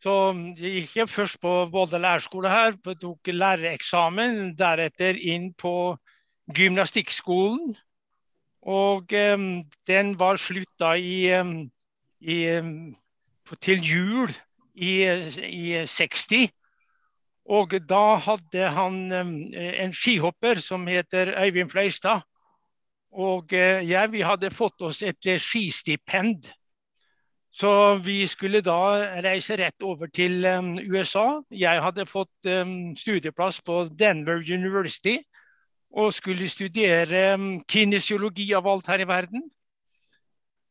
Så jeg gikk først på Volda lærerskole her, tok lærereksamen. Deretter inn på gymnastikkskolen. Og um, den var slutta i, um, i, um, til jul i, i 60. Og da hadde han en skihopper som heter Øyvind Fløystad. Og uh, jeg, vi hadde fått oss et skistipend så vi skulle da reise rett over til um, USA. Jeg hadde fått um, studieplass på Denver University og skulle studere um, kinesiologi av alt her i verden.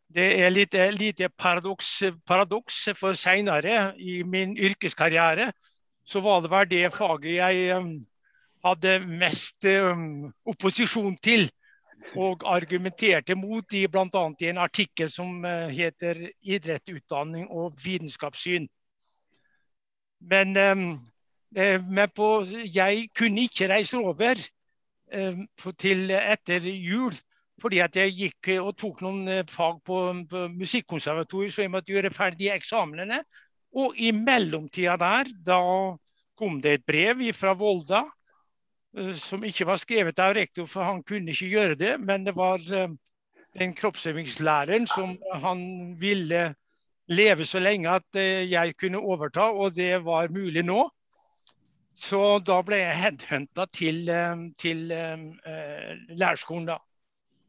Det er litt lite paradoks, paradoks for seinere i min yrkeskarriere. Så var det vel det faget jeg hadde mest opposisjon til og argumenterte mot de bl.a. i en artikkel som eh, heter 'Idrett, utdanning og vitenskapssyn'. Men, eh, men på, jeg kunne ikke reise over til etter jul. Fordi jeg gikk og tok noen eh, fag på, på musikkonservatoriet, så jeg måtte gjøre ferdig eksamenene. Og i mellomtida der, da kom det et brev fra Volda Eh, som ikke var skrevet av rektor, for han kunne ikke gjøre det. Men det var eh, den kroppsøvingslæreren som han ville leve så lenge at eh, jeg kunne overta, og det var mulig nå. Så da ble jeg headhunta til, til lærerskolen. da.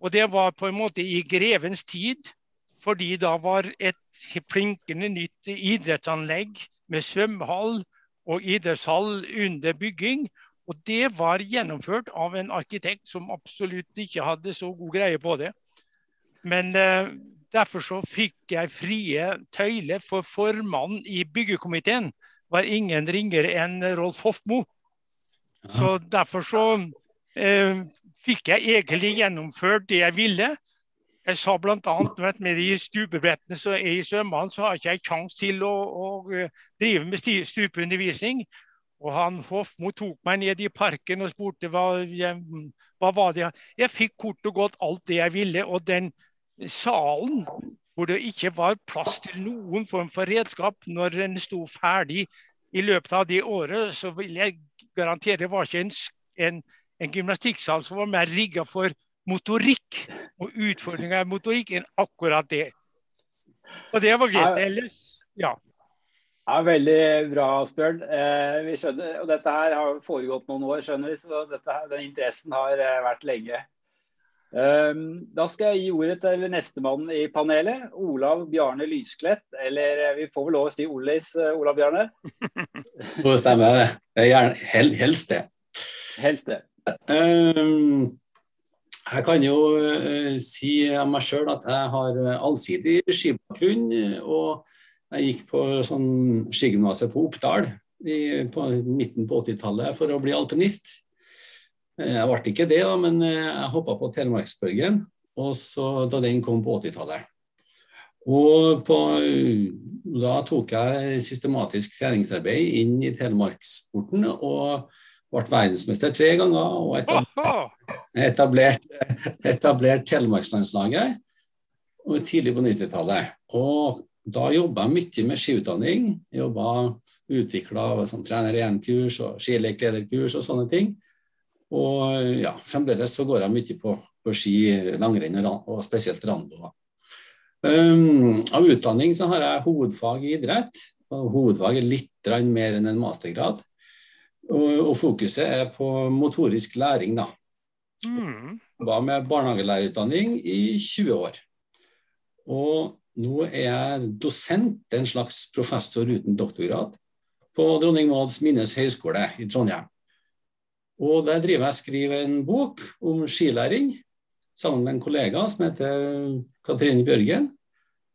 Og det var på en måte i grevens tid, fordi da var et plinkende nytt idrettsanlegg med svømmehall og idrettshall under bygging. Og det var gjennomført av en arkitekt som absolutt ikke hadde så god greie på det. Men eh, derfor så fikk jeg frie tøyler, for formannen i byggekomiteen var ingen ringere enn Rolf Hofmo. Så derfor så eh, fikk jeg egentlig gjennomført det jeg ville. Jeg sa bl.a. med de stupebrettene som er i svømmehallen, så har ikke jeg kjangs til å, å, eh, drive med stupeundervisning. Og han Hofmo tok meg ned i parken og spurte hva, jeg, hva var det jeg fikk kort og godt alt det jeg ville. Og den salen hvor det ikke var plass til noen form for redskap når den sto ferdig i løpet av det året, så vil jeg garantere det var ikke en, en, en gymnastikksal som var mer rigga for motorikk og utfordringer i motorikk enn akkurat det. Og det var greit. Ellers, ja. Ja, Veldig bra, Asbjørn. Eh, vi skjønner, og Dette her har foregått noen år, skjønner vi, så her, den interessen har eh, vært lenge. Um, da skal jeg gi ordet til nestemann i panelet, Olav Bjarne Lysklett. Eller eh, vi får vel lov å si Olis, uh, Olav Bjarne? Det stemmer, det. Gjerne, hel, helst det. Helst det. Um, jeg kan jo uh, si av meg sjøl at jeg har allsidig skibakgrunn. og jeg gikk på sånn skigymnaset på Oppdal i, på midten på 80-tallet for å bli alpinist. Eh, jeg ble ikke det, da, men eh, jeg hoppa på Telemarksbølgen da den kom på 80-tallet. Og på, da tok jeg systematisk treningsarbeid inn i telemarkssporten og ble verdensmester tre ganger og etablert, etablert, etablert Telemarkslandslaget tidlig på 90-tallet. Og da jobba jeg mye med skiutdanning. Jobba utvikla sånn, trener 1-kurs og skileklederkurs og sånne ting. Og ja, fremdeles så går jeg mye på, på ski, langrenn og spesielt rando. Um, av utdanning så har jeg hovedfag i idrett. og Hovedfag er litt mer enn en mastergrad. Og, og fokuset er på motorisk læring, da. Mm. Jobba med barnehagelærerutdanning i 20 år. Og nå er jeg dosent, en slags professor uten doktorgrad, på Dronning Mauds Minnes høgskole i Trondheim. Og Der driver jeg skriver en bok om skilæring sammen med en kollega som heter Katrine Bjørgen.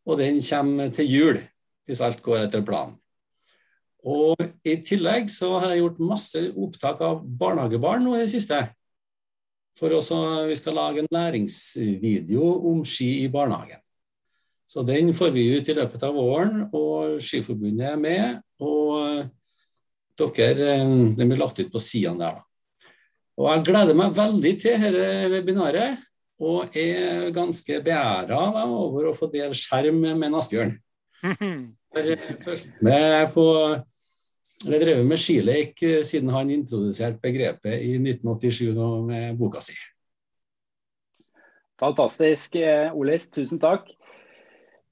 Og den kommer til jul, hvis alt går etter planen. Og I tillegg så har jeg gjort masse opptak av barnehagebarn nå i det siste. For også, vi skal lage en læringsvideo om ski i barnehagen. Så den får vi ut i løpet av våren, og Skiforbundet er med. Og dere, eh, den blir lagt ut på sidene der. Og Jeg gleder meg veldig til dette webinaret, og er ganske beæra over å få dele skjerm med Asbjørn. har fulgt med på eller drevet med skilek siden han introduserte begrepet i 1987 med boka si. Fantastisk, Olis. Tusen takk.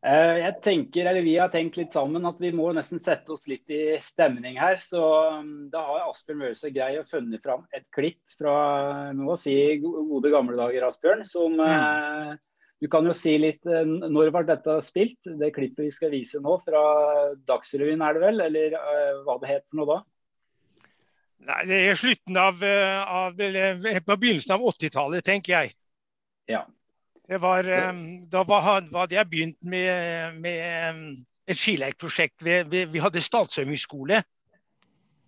Eh, jeg tenker, eller Vi har tenkt litt sammen at vi må nesten sette oss litt i stemning her. så um, Da har Asbjørn Mølse grei å funnet fram et klipp fra må si, gode gamle dager, Asbjørn. som mm. Eh, du kan jo si litt eh, Når var dette spilt? Det klippet vi skal vise nå, fra Dagsrevyen er det vel? Eller hva det het for noe da? Nei, Det er slutten av, av på begynnelsen av 80-tallet, tenker jeg. Ja. Det var, da var, hadde jeg begynt med, med et skileikprosjekt. Vi, vi hadde statsøvingsskole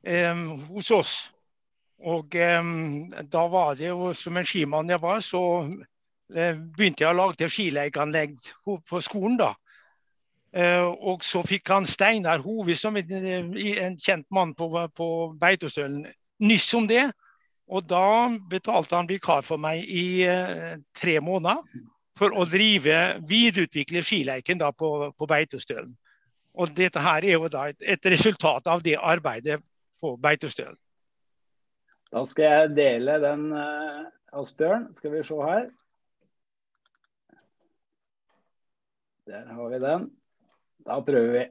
um, hos oss. Og um, da var det jo, som en skimann jeg var, så uh, begynte jeg å lage skileikanlegg på skolen. da. Uh, og så fikk han Steinar Hove, som en, en kjent mann på, på Beitostølen, nyss om det. Og da betalte han vikar for meg i eh, tre måneder for å drive, videreutvikle skileiken da på, på Beitostølen. Og dette her er jo da et, et resultat av det arbeidet på Beitostølen. Da skal jeg dele den, uh, Asbjørn. Skal vi se her. Der har vi den. Da prøver vi.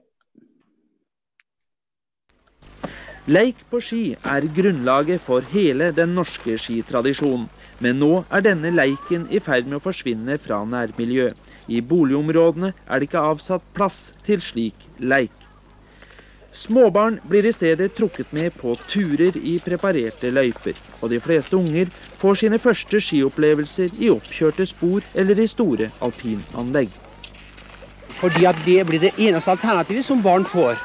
Leik på ski er grunnlaget for hele den norske skitradisjonen. Men nå er denne leiken i ferd med å forsvinne fra nærmiljøet. I boligområdene er det ikke avsatt plass til slik leik. Småbarn blir i stedet trukket med på turer i preparerte løyper. Og de fleste unger får sine første skiopplevelser i oppkjørte spor eller i store alpinanlegg. Fordi at det blir det eneste alternativet som barn får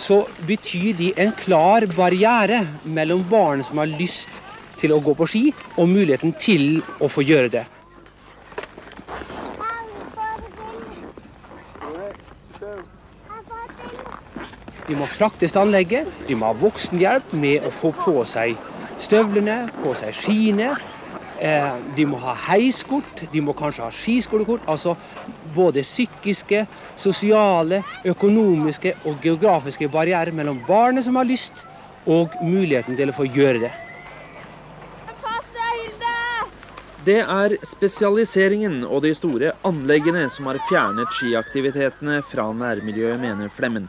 så betyr de en klar barriere mellom barn som har lyst til å gå på ski, og muligheten til å få gjøre det. De må fraktes til anlegget, de må ha voksenhjelp med å få på seg støvlene, på seg skiene, Eh, de må ha heiskort, de må kanskje ha skiskolekort. Altså både psykiske, sosiale, økonomiske og geografiske barrierer mellom barnet som har lyst, og muligheten til å få gjøre det. Det er spesialiseringen og de store anleggene som har fjernet skiaktivitetene fra nærmiljøet, mener Flemmen.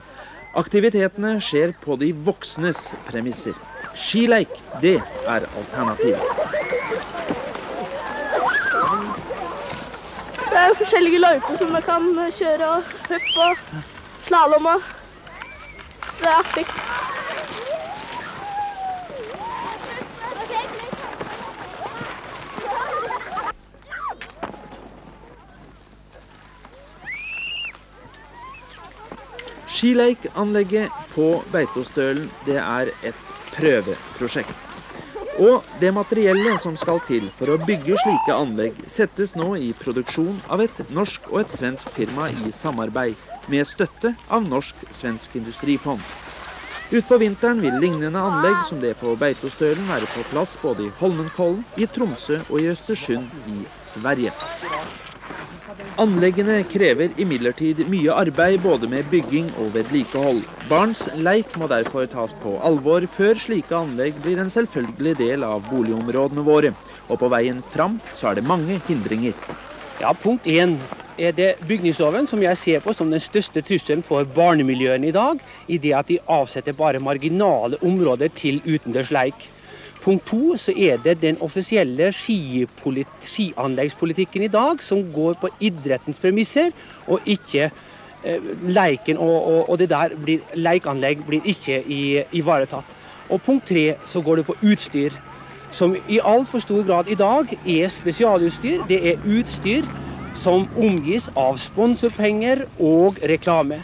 Aktivitetene skjer på de voksnes premisser. Skileik, det er alternativet. Det er jo forskjellige løyper som man kan kjøre og hoppe og slalåm og Det er artig. Skileikanlegget på Beitostølen det er et prøveprosjekt. Og det materiellet som skal til for å bygge slike anlegg, settes nå i produksjon av et norsk og et svensk firma i samarbeid, med støtte av Norsk-svensk industrifond. Utpå vinteren vil lignende anlegg som det på Beitostølen være på plass både i Holmenkollen, i Tromsø og i Østersund i Sverige. Anleggene krever imidlertid mye arbeid både med bygging og vedlikehold. Barns leik må derfor tas på alvor før slike anlegg blir en selvfølgelig del av boligområdene våre. Og på veien fram så er det mange hindringer. Ja, Punkt én er det bygningsloven som jeg ser på som den største trusselen for barnemiljøene i dag, i det at de avsetter bare marginale områder til utendørs leik. Punkt to så er det den offisielle skianleggspolitikken i dag som går på idrettens premisser, og ikke eh, leiken og, og, og, det der blir, leikanlegg blir ikke ivaretatt. Og punkt tre så går det på utstyr, som i altfor stor grad i dag er spesialutstyr. Det er utstyr som omgis av sponsorpenger og reklame.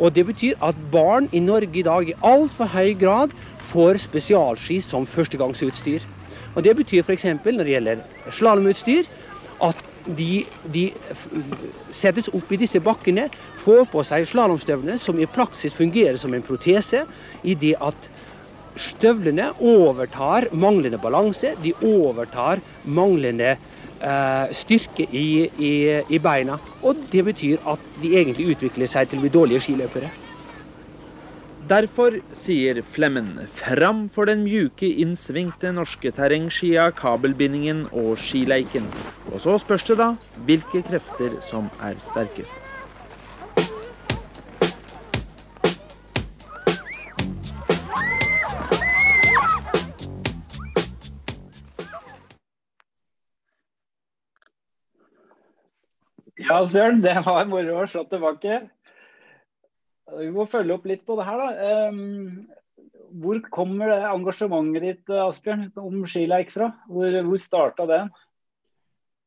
Og Det betyr at barn i Norge i dag i altfor høy grad får spesialski som førstegangsutstyr. Og Det betyr f.eks. når det gjelder slalåmutstyr, at de, de, settes opp i disse bakkene, får på seg slalåmstøvler som i praksis fungerer som en protese, i det at støvlene overtar manglende balanse, de overtar manglende eh, styrke i, i, i, beina. Og det betyr at de egentlig utvikler seg til å bli dårlige skiløpere. Derfor sier Flemmen fram for den mjuke, innsvingte norske terrengskia, kabelbindingen og skileiken. Og så spørs det da hvilke krefter som er sterkest. Ja, Søren, det var moro å se tilbake. Vi må følge opp litt på det her, da. Hvor kommer det engasjementet ditt Asbjørn, om skileik fra? Hvor, hvor starta det?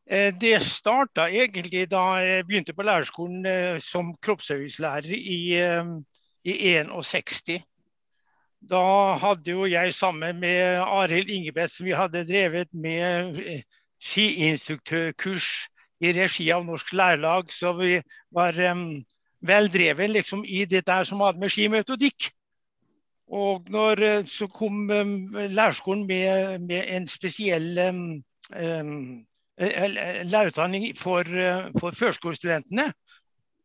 Eh, det starta egentlig da jeg begynte på lærerskolen eh, som kroppsøvingslærer i, i 61. Da hadde jo jeg sammen med Arild Ingebretsen vi hadde drevet med eh, skiinstruktørkurs i regi av Norsk Lærerlag. Så vi var um, veldreven liksom, i der som hadde med skimetodikk. Og når så kom um, lærerskolen med, med, en spesiell um, lærerutdanning for, for førskolestudentene.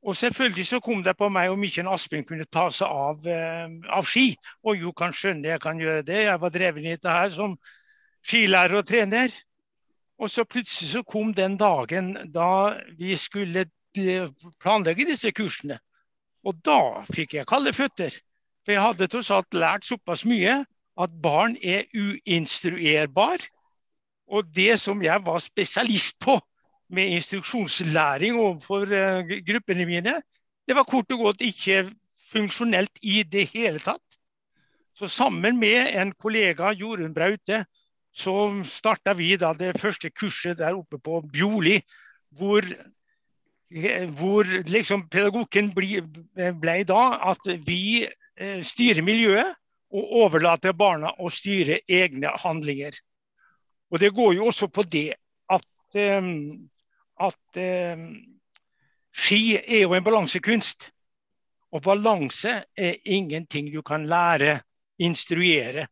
Og selvfølgelig så kom det på meg om ikke en Asbjørn kunne ta seg av, av, ski. Og jo, kan skjønne jeg kan gjøre det. Jeg var dreven i dette her som skilærer og trener. Og så plutselig så kom den dagen da vi skulle planlegge disse kursene. Og da fikk jeg kalde føtter. For jeg hadde tross alt lært såpass mye at barn er uinstruerbar. Og det som jeg var spesialist på med instruksjonslæring overfor uh, gruppene mine, det var kort og godt ikke funksjonelt i det hele tatt. Så sammen med en kollega, Jorunn Braute, så starta vi da det første kurset der oppe på Bjoli, hvor, hvor liksom pedagogikken ble, ble, da at vi eh, styrer miljøet og overlater barna å styre egne handlinger. Og det går jo også på det at, at ski er jo en balansekunst. Og balanse er ingenting du kan lære, instruere.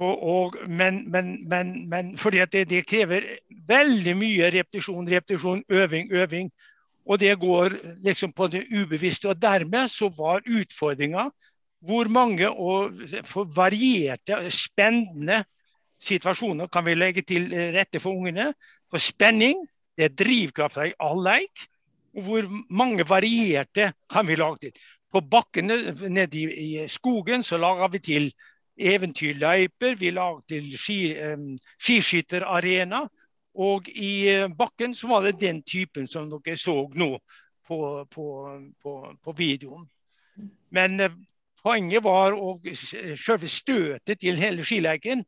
Og, men, men, men, men, fordi det, det, krever veldig mye repetisjon, repetisjon, øving, øving. Og det går liksom på det ubevisste. Og dermed så var utfordringa hvor mange og for varierte, spennende situasjoner kan vi legge til rette for ungene. For spenning det er drivkrafta i all leik. Og hvor mange varierte kan vi lage til. På bakkene nede i, i skogen så lager vi til eventyrløyper. Vi lagde ski, um, skiskytterarena. Og i eh, bakken så var det den typen som dere så nå på, på, på, på videoen. Men uh, poenget var å selve støtet til hele skileken.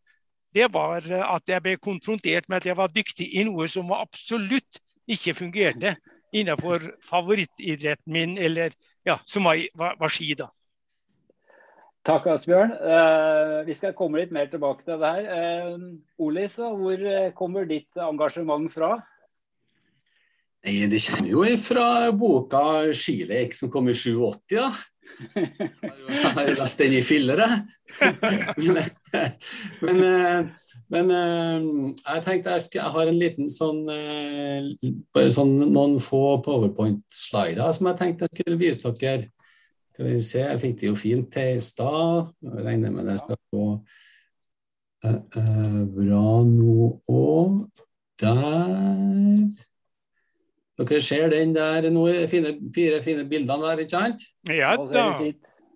Det var at jeg ble konfrontert med at jeg var dyktig i noe som absolutt ikke fungerte innenfor favorittidretten min, eller ja, som var, var, var ski. da. Takk, Asbjørn. Uh, vi skal komme litt mer tilbake til det her. Uh, Olis, hvor eh, kommer ditt engasjement fra? Det kommer jo fra boka 'Skilek' som kom i 87. Ja. Jeg har lest den i fillere. men, men, men, jeg tenkte jeg, jeg har en liten sånn Bare sånn noen få powerpoint-slider som jeg tenkte jeg skulle vise dere skal vi se, jeg fikk det jo fint til i stad. Regner med det skal gå uh, uh, bra nå òg. Der. Dere ser den der nå, fine, fire fine bildene der, ikke sant? Ja da.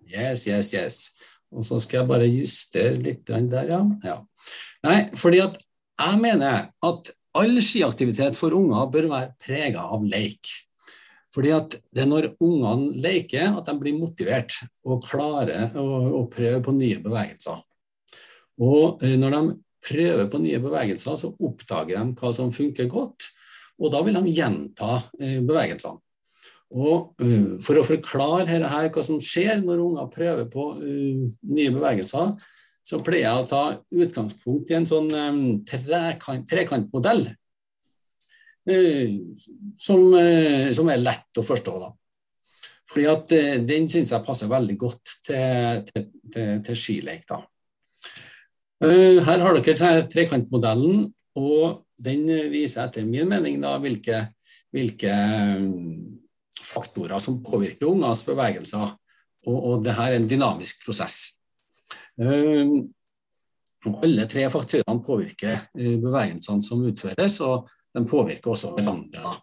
Yes, yes, yes. Og så skal jeg bare justere litt der, ja. ja. Nei, fordi at jeg mener at all skiaktivitet for unger bør være prega av leik. Fordi at Det er når ungene leker at de blir motivert og klarer å, å prøve på nye bevegelser. Og eh, Når de prøver på nye bevegelser, så oppdager de hva som funker godt, og da vil de gjenta eh, bevegelsene. Og uh, For å forklare her, hva som skjer når unger prøver på nye bevegelser, så pleier jeg å ta utgangspunkt i en sånn trekant, trekantmodell Eh, som, eh, som, er lett å forstå. da. Fordi at eh, Den syns jeg passer veldig godt til, til, til, til skilek. da. Her har dere trekantmodellen, og den viser etter min mening da hvilke, hvilke faktorer som påvirker ungers bevegelser. og, og det her er en dynamisk prosess. Alle tre faktorene påvirker bevegelsene som utføres, og de påvirker også hverandre.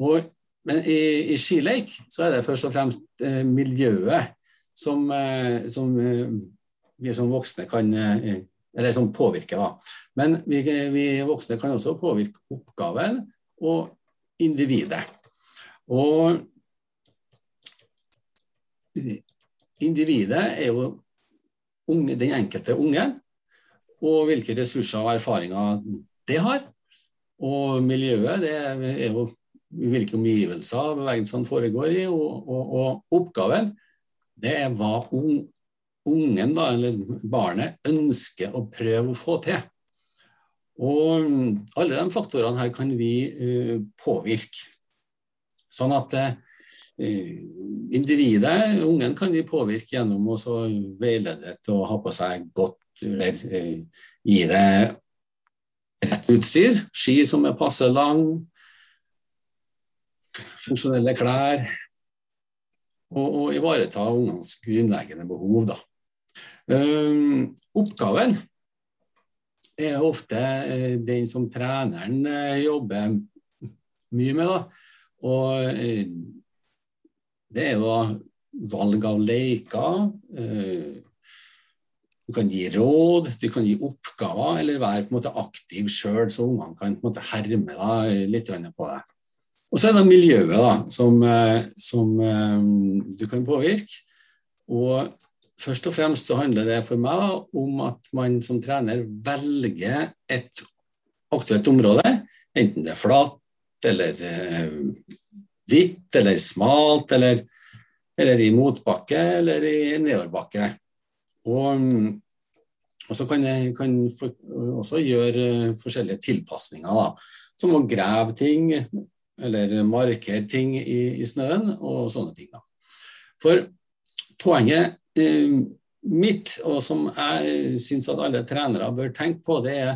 Og, men i, i skileik så er det først og fremst eh, miljøet som, som vi som voksne kan eller som påvirker. Da. Men vi, vi voksne kan også påvirke oppgaven og individet. Og individet er jo unge, den enkelte unge, og hvilke ressurser og erfaringer det har. Og miljøet det er jo hvilke omgivelser bevegelsene foregår i, og, og, og oppgaven det er hva ungen, da, eller barnet, ønsker å prøve å få til. Og alle de faktorene her kan vi uh, påvirke. Sånn at uh, individet, ungen, kan vi påvirke gjennom å veilede til å ha på seg godt eller uh, gi det rett utstyr. Ski som er passe lang, funksjonelle klær. Og, og ivareta ungenes grunnleggende behov. da. Um, oppgaven er ofte uh, den som treneren uh, jobber mye med. Da. Og uh, det er jo valg av leker. Du kan gi råd, du kan gi oppgaver, eller være på en måte aktiv sjøl, så ungene kan på en måte herme da, litt på deg. Og så er det miljøet da, som, som du kan påvirke. Og Først og fremst så handler det for meg om at man som trener velger et aktuelt område, enten det er flatt eller eh, hvitt eller smalt, eller, eller, i motbakke eller i nedoverbakke. Og, og, så kan jeg kan for, også gjøre forskjellige tilpasninger, da, som å grave ting eller markere ting i, i snøen og sånne ting. da. For poenget eh, mitt, og som jeg syns at alle trenere bør tenke på, det er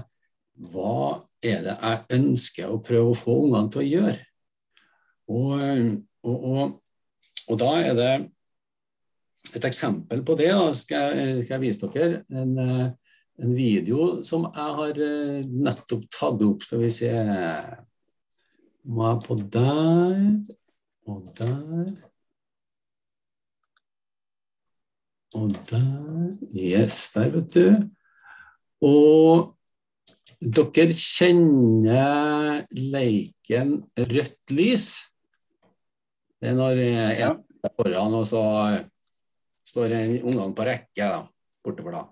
hva er det jeg ønsker å prøve å få ungene til å gjøre? Og, og, og, og da er det et eksempel på det. Da skal jeg, skal jeg vise dere en, en, video som jeg har eh, nettopp tatt opp. Skal vi se Må jeg på der og der. Og der Yes, der, vet du. Og dere kjenner leiken rødt lys? Det er når jeg er foran, og så står ungene på rekke da, bortover da.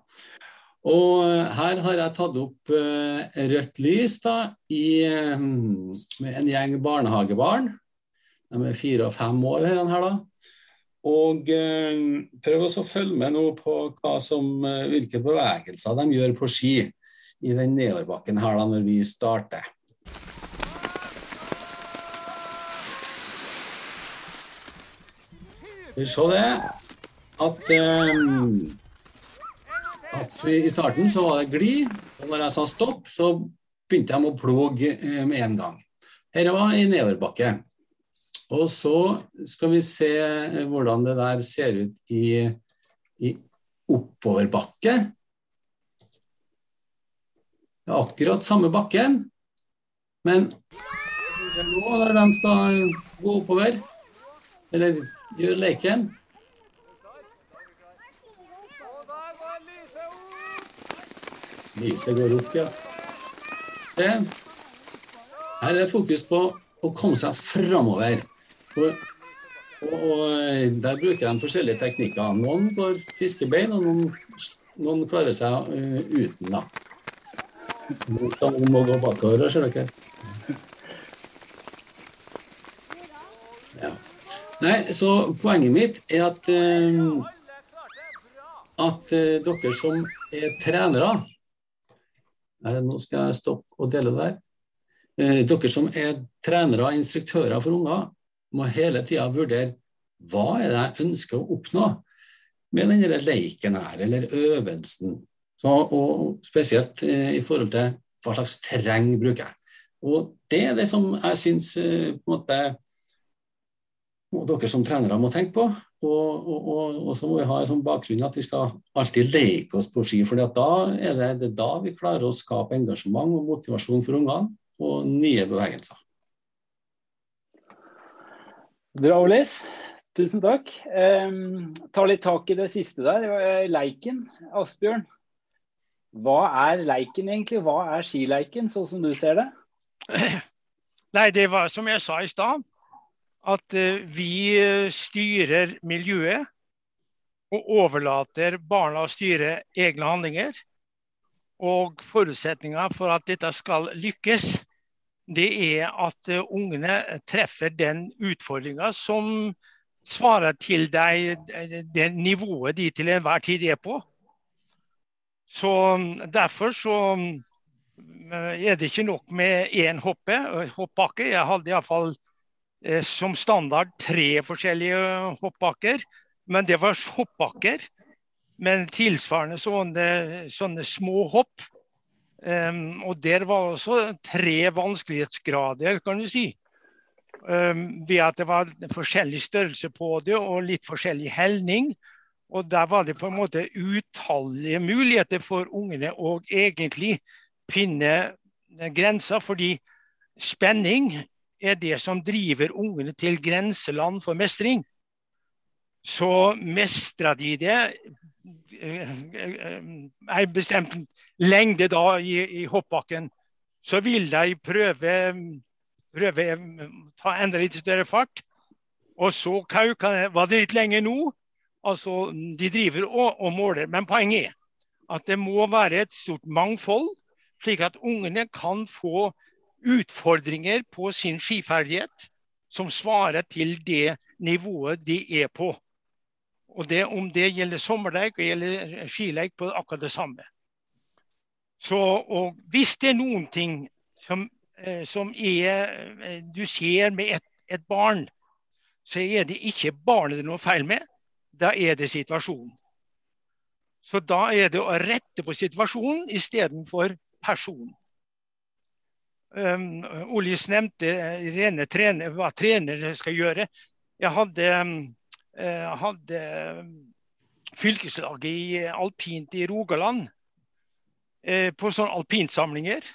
Og her har jeg tatt opp uh, rødt lys da, i, med en gjeng barnehagebarn. De er fire og fem år her, da. Og eh, prøv å følge med nå på hva som, eh, hvilke bevegelser de gjør på ski i den nedoverbakken her da når vi starter. Vi ser det at, um, at I starten så var det glid, og når jeg sa stopp, så begynte de å ploge eh, med en gang. Dette var i nedoverbakke. Og så skal vi se hvordan det der ser ut i, i oppoverbakke. Det er akkurat samme bakken, men nå når de skal gå oppover, eller gjøre leken Lyset går opp, ja. Det. Her er fokus på å komme seg framover. Og, og, og, eh, Der bruker de forskjellige teknikker. Noen går fiskebein, og noen, noen klarer seg uh, uten. da. Noen må gå bakover, ser dere. Ja. Nei, så poenget mitt er at, uh, at uh, dere som er trenere Nå skal jeg stoppe og dele det der. Dere som er trenere og instruktører for unger, må hele tida vurdere hva er det jeg ønsker å oppnå med denne leiken her, eller øvelsen. Så, og spesielt eh, i forhold til hva slags terreng bruker jeg. Og det er det som jeg syns eh, på en måte må dere som trenere må tenke på. Og, og, og, og så må vi ha en sånn bakgrunn at vi skal alltid leke oss på ski. For da er det, det er da vi klarer å skape engasjement og motivasjon for ungene, og nye bevegelser. Bra, Olis. Tusen takk. Um, ta litt tak i det siste der. Leiken, Asbjørn. Hva er leiken egentlig? Hva er skileiken, sånn som du ser det? Nei, det var som jeg sa i stad at eh, vi eh, styrer miljøet og overlater barna å styre egne handlinger. Og forutsetninga for at dette skal lykkes, det er at eh, ungene treffer den utfordringa som svarer til deg, det nivået de til enhver tid er på. Så Derfor så er det ikke nok med én hoppe, hoppbakke. Jeg hadde iallfall som standard tre forskjellige hoppbakker. Men det var hoppbakker. Men tilsvarende sånne, sånne små hopp. Um, og der var også tre vanskelighetsgrader, kan du si. Um, ved at det var forskjellig størrelse på det og litt forskjellig helning. Og der var det på en måte utallige muligheter for ungene å egentlig finne grenser. Fordi spenning er det som driver ungene til grenseland for mestring, så mestrer de det en eh, eh, bestemt lengde da i, i hoppbakken, så vil de prøve, prøve ta enda litt større fart. Og så var det litt lenger nå. Altså, de driver og, og måler. Men poenget er at det må være et stort mangfold, slik at ungene kan få utfordringer på sin skiferdighet som svarer til det nivået de er på. Og det, Om det gjelder sommerleik og gjelder skileik, på akkurat det samme. Så, og Hvis det er noen ting som, eh, som er, eh, du ser med et, et, barn, så er det ikke barnet det er noe feil med, da er det situasjonen. Så da er det å rette på situasjonen istedenfor personen. Um, Olis nevnte eh, rene trener, hva trenere skal gjøre. Jeg hadde, uh, hadde fylkeslaget i alpint i Rogaland uh, på sånne alpintsamlinger.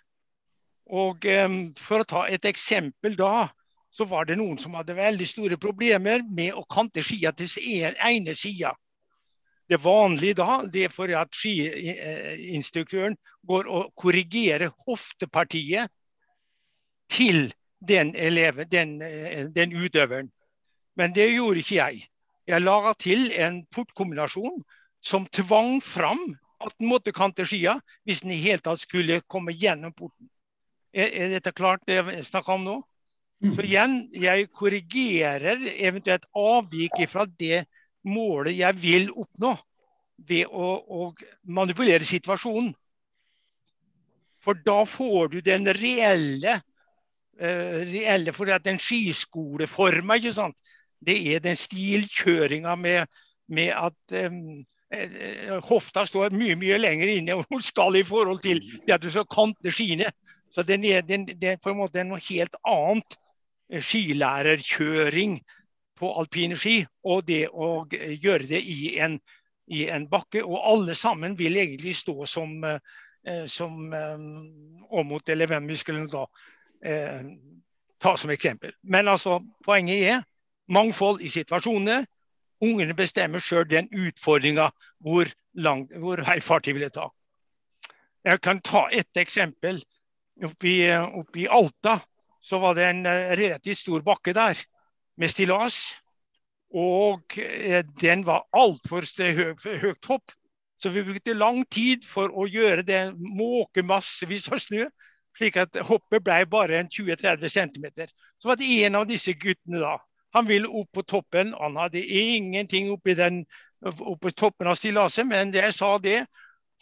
Og um, For å ta et eksempel da, så var det noen som hadde veldig store problemer med å kante skia til sin ene sida. Det vanlige da det er for at skiinstruktøren går og korrigerer hoftepartiet til den eleven, den, eh, den utøveren. Men det gjorde ikke jeg. Jeg laga til en portkombinasjon som tvang fram at den måtte kante skia hvis den i hele tatt skulle komme gjennom porten. Er, er dette klart det jeg snakker om nå? Mm. Så igjen, jeg korrigerer eventuelt avvik fra det målet jeg vil oppnå ved å, å manipulere situasjonen. For da får du den reelle reelle. For at den skiskoleforma, ikke sant? det er den stilkjøringa med, med at um, hofta står mye mye lenger inne hun skal i forhold til det at du skal kante skiene. Så den er, den, det er på en måte noe helt annet skilærerkjøring på alpine ski. Og det å gjøre det i en, i en bakke. Og alle sammen vil egentlig stå som, som um, Åmot eller hvem vi skulle da eh, ta som eksempel. Men altså, poenget er mangfold i situasjoner. Ungene bestemmer sjøl den utfordringa hvor, langt, hvor høy fart de vil ta. Jeg kan ta et eksempel. Oppe i Alta så var det en eh, relativt stor bakke der med stillas. Og eh, den var altfor høyt hopp. Så vi brukte lang tid for å gjøre det, måke massevis av snø slik at hoppet ble bare en 20-30 cm. Så var det en av disse guttene da. Han ville opp på toppen. Han hadde ingenting oppi, den, oppi toppen av stillaset, men jeg sa det.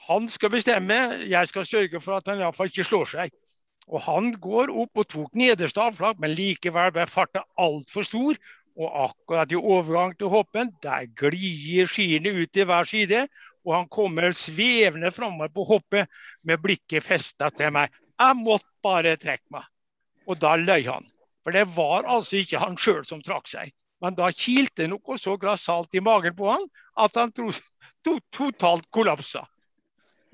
Han skal bestemme. Jeg skal sørge for at han iallfall ikke slår seg. Og Han går opp og tok nederste avflak, men likevel ble farta altfor stor. Og akkurat i overgang til hoppen, der glir skiene ut til hver side. Og han kommer svevende framover på hoppet med blikket festa til meg. Jeg måtte bare trekke meg. Og da løy han. For det var altså ikke han sjøl som trakk seg. Men da kilte noe så grassat i magen på han at han to, totalt kollapsa.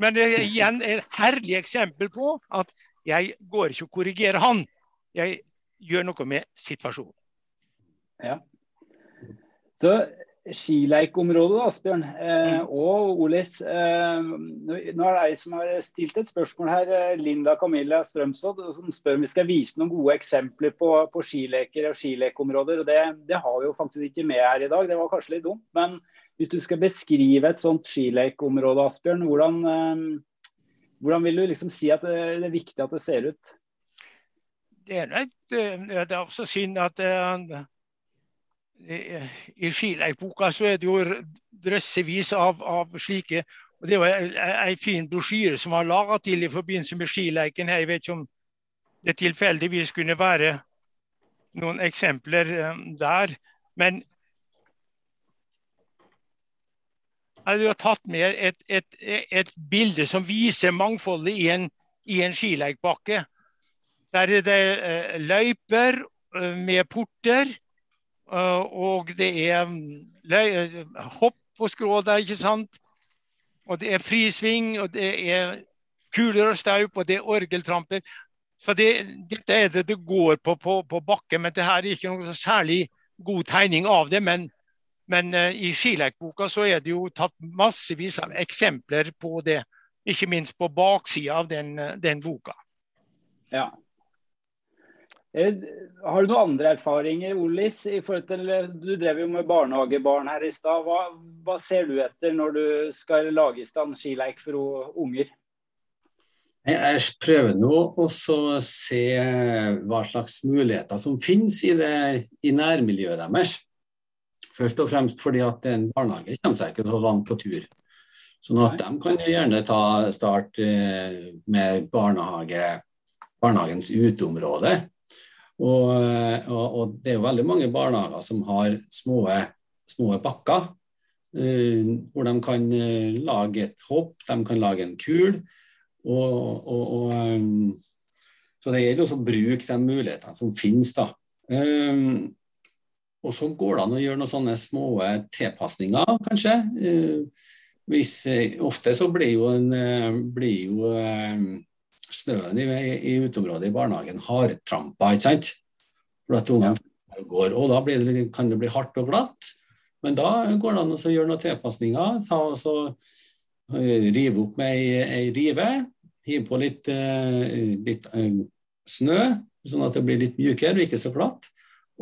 Men det er igjen et herlig eksempel på at jeg går ikke og korrigerer han. Jeg gjør noe med situasjonen. Ja. Så skileikområdet, Asbjørn eh, mm. og Olis. Eh, nå er det ei som har stilt et spørsmål her, eh, Linda Camilla Strømsodd, som spør om vi skal vise noen gode eksempler på, på skileker og skilekområder. og det, det, har vi jo faktisk ikke med her i dag, det var kanskje litt dumt. Men hvis du skal beskrive et sånt skilekområde, Asbjørn, hvordan, eh, hvordan vil du liksom si at det, det, er viktig at det ser ut? Det er, et, eh, det er også synd at det i Skileikboka så er det jo drøssevis av, av slike. og Det var ei fin brosjyre som var laga til i forbindelse med skileiken. Jeg vet ikke om det tilfeldigvis kunne være noen eksempler um, der. Men jeg har tatt med et, et, et, bilde som viser mangfoldet i en, i en skileikbakke. Der er det uh, løyper uh, med porter. Eh, og det er mm, hopp på skrå der, ikke sant. Og det er frisving, og det er kuler og staup, og det er orgeltramper. Så det, dette er det det går på på, på bakken, men det her er ikke noe særlig god tegning av det. Men, men uh, i skilekboka så er det jo tatt massevis av eksempler på det. Ikke minst på baksida av den, den boka. Ja, Eh, har du noen andre erfaringer, Olis? i forhold til, eh, Du drev jo med barnehagebarn her i stad. Hva, hva, ser du etter når du skal lage i stand skileik for unger? Jeg prøver nå å se hva slags muligheter som finnes i, det, i nærmiljøet deres. Først og fremst fordi at en barnehage kommer seg ikke så langt på tur. Sånn at de kan gjerne ta start eh, med barnehage, barnehagens uteområde. Og, og, og, det er jo veldig mange barnehager som har små, små bakker. Uh, hvor de kan uh, lage et hopp, de kan lage en kul. Og, um, så det gjelder også å bruke de mulighetene som finnes. da. Um, og så går det an å gjøre noen sånne små tilpasninger, kanskje. Uh, hvis, ofte så blir jo, en, blir jo snøen i, i uteområdet i barnehagen hardtrampa, ikke sant. For at ungene går. Og da det, kan det bli hardt og glatt. Men da går det an å gjøre noen tilpasninger. Ta og så, uh, rive opp med ei, ei rive. Hive på litt, uh, litt uh, snø, sånn at det blir litt mjukere og ikke så glatt.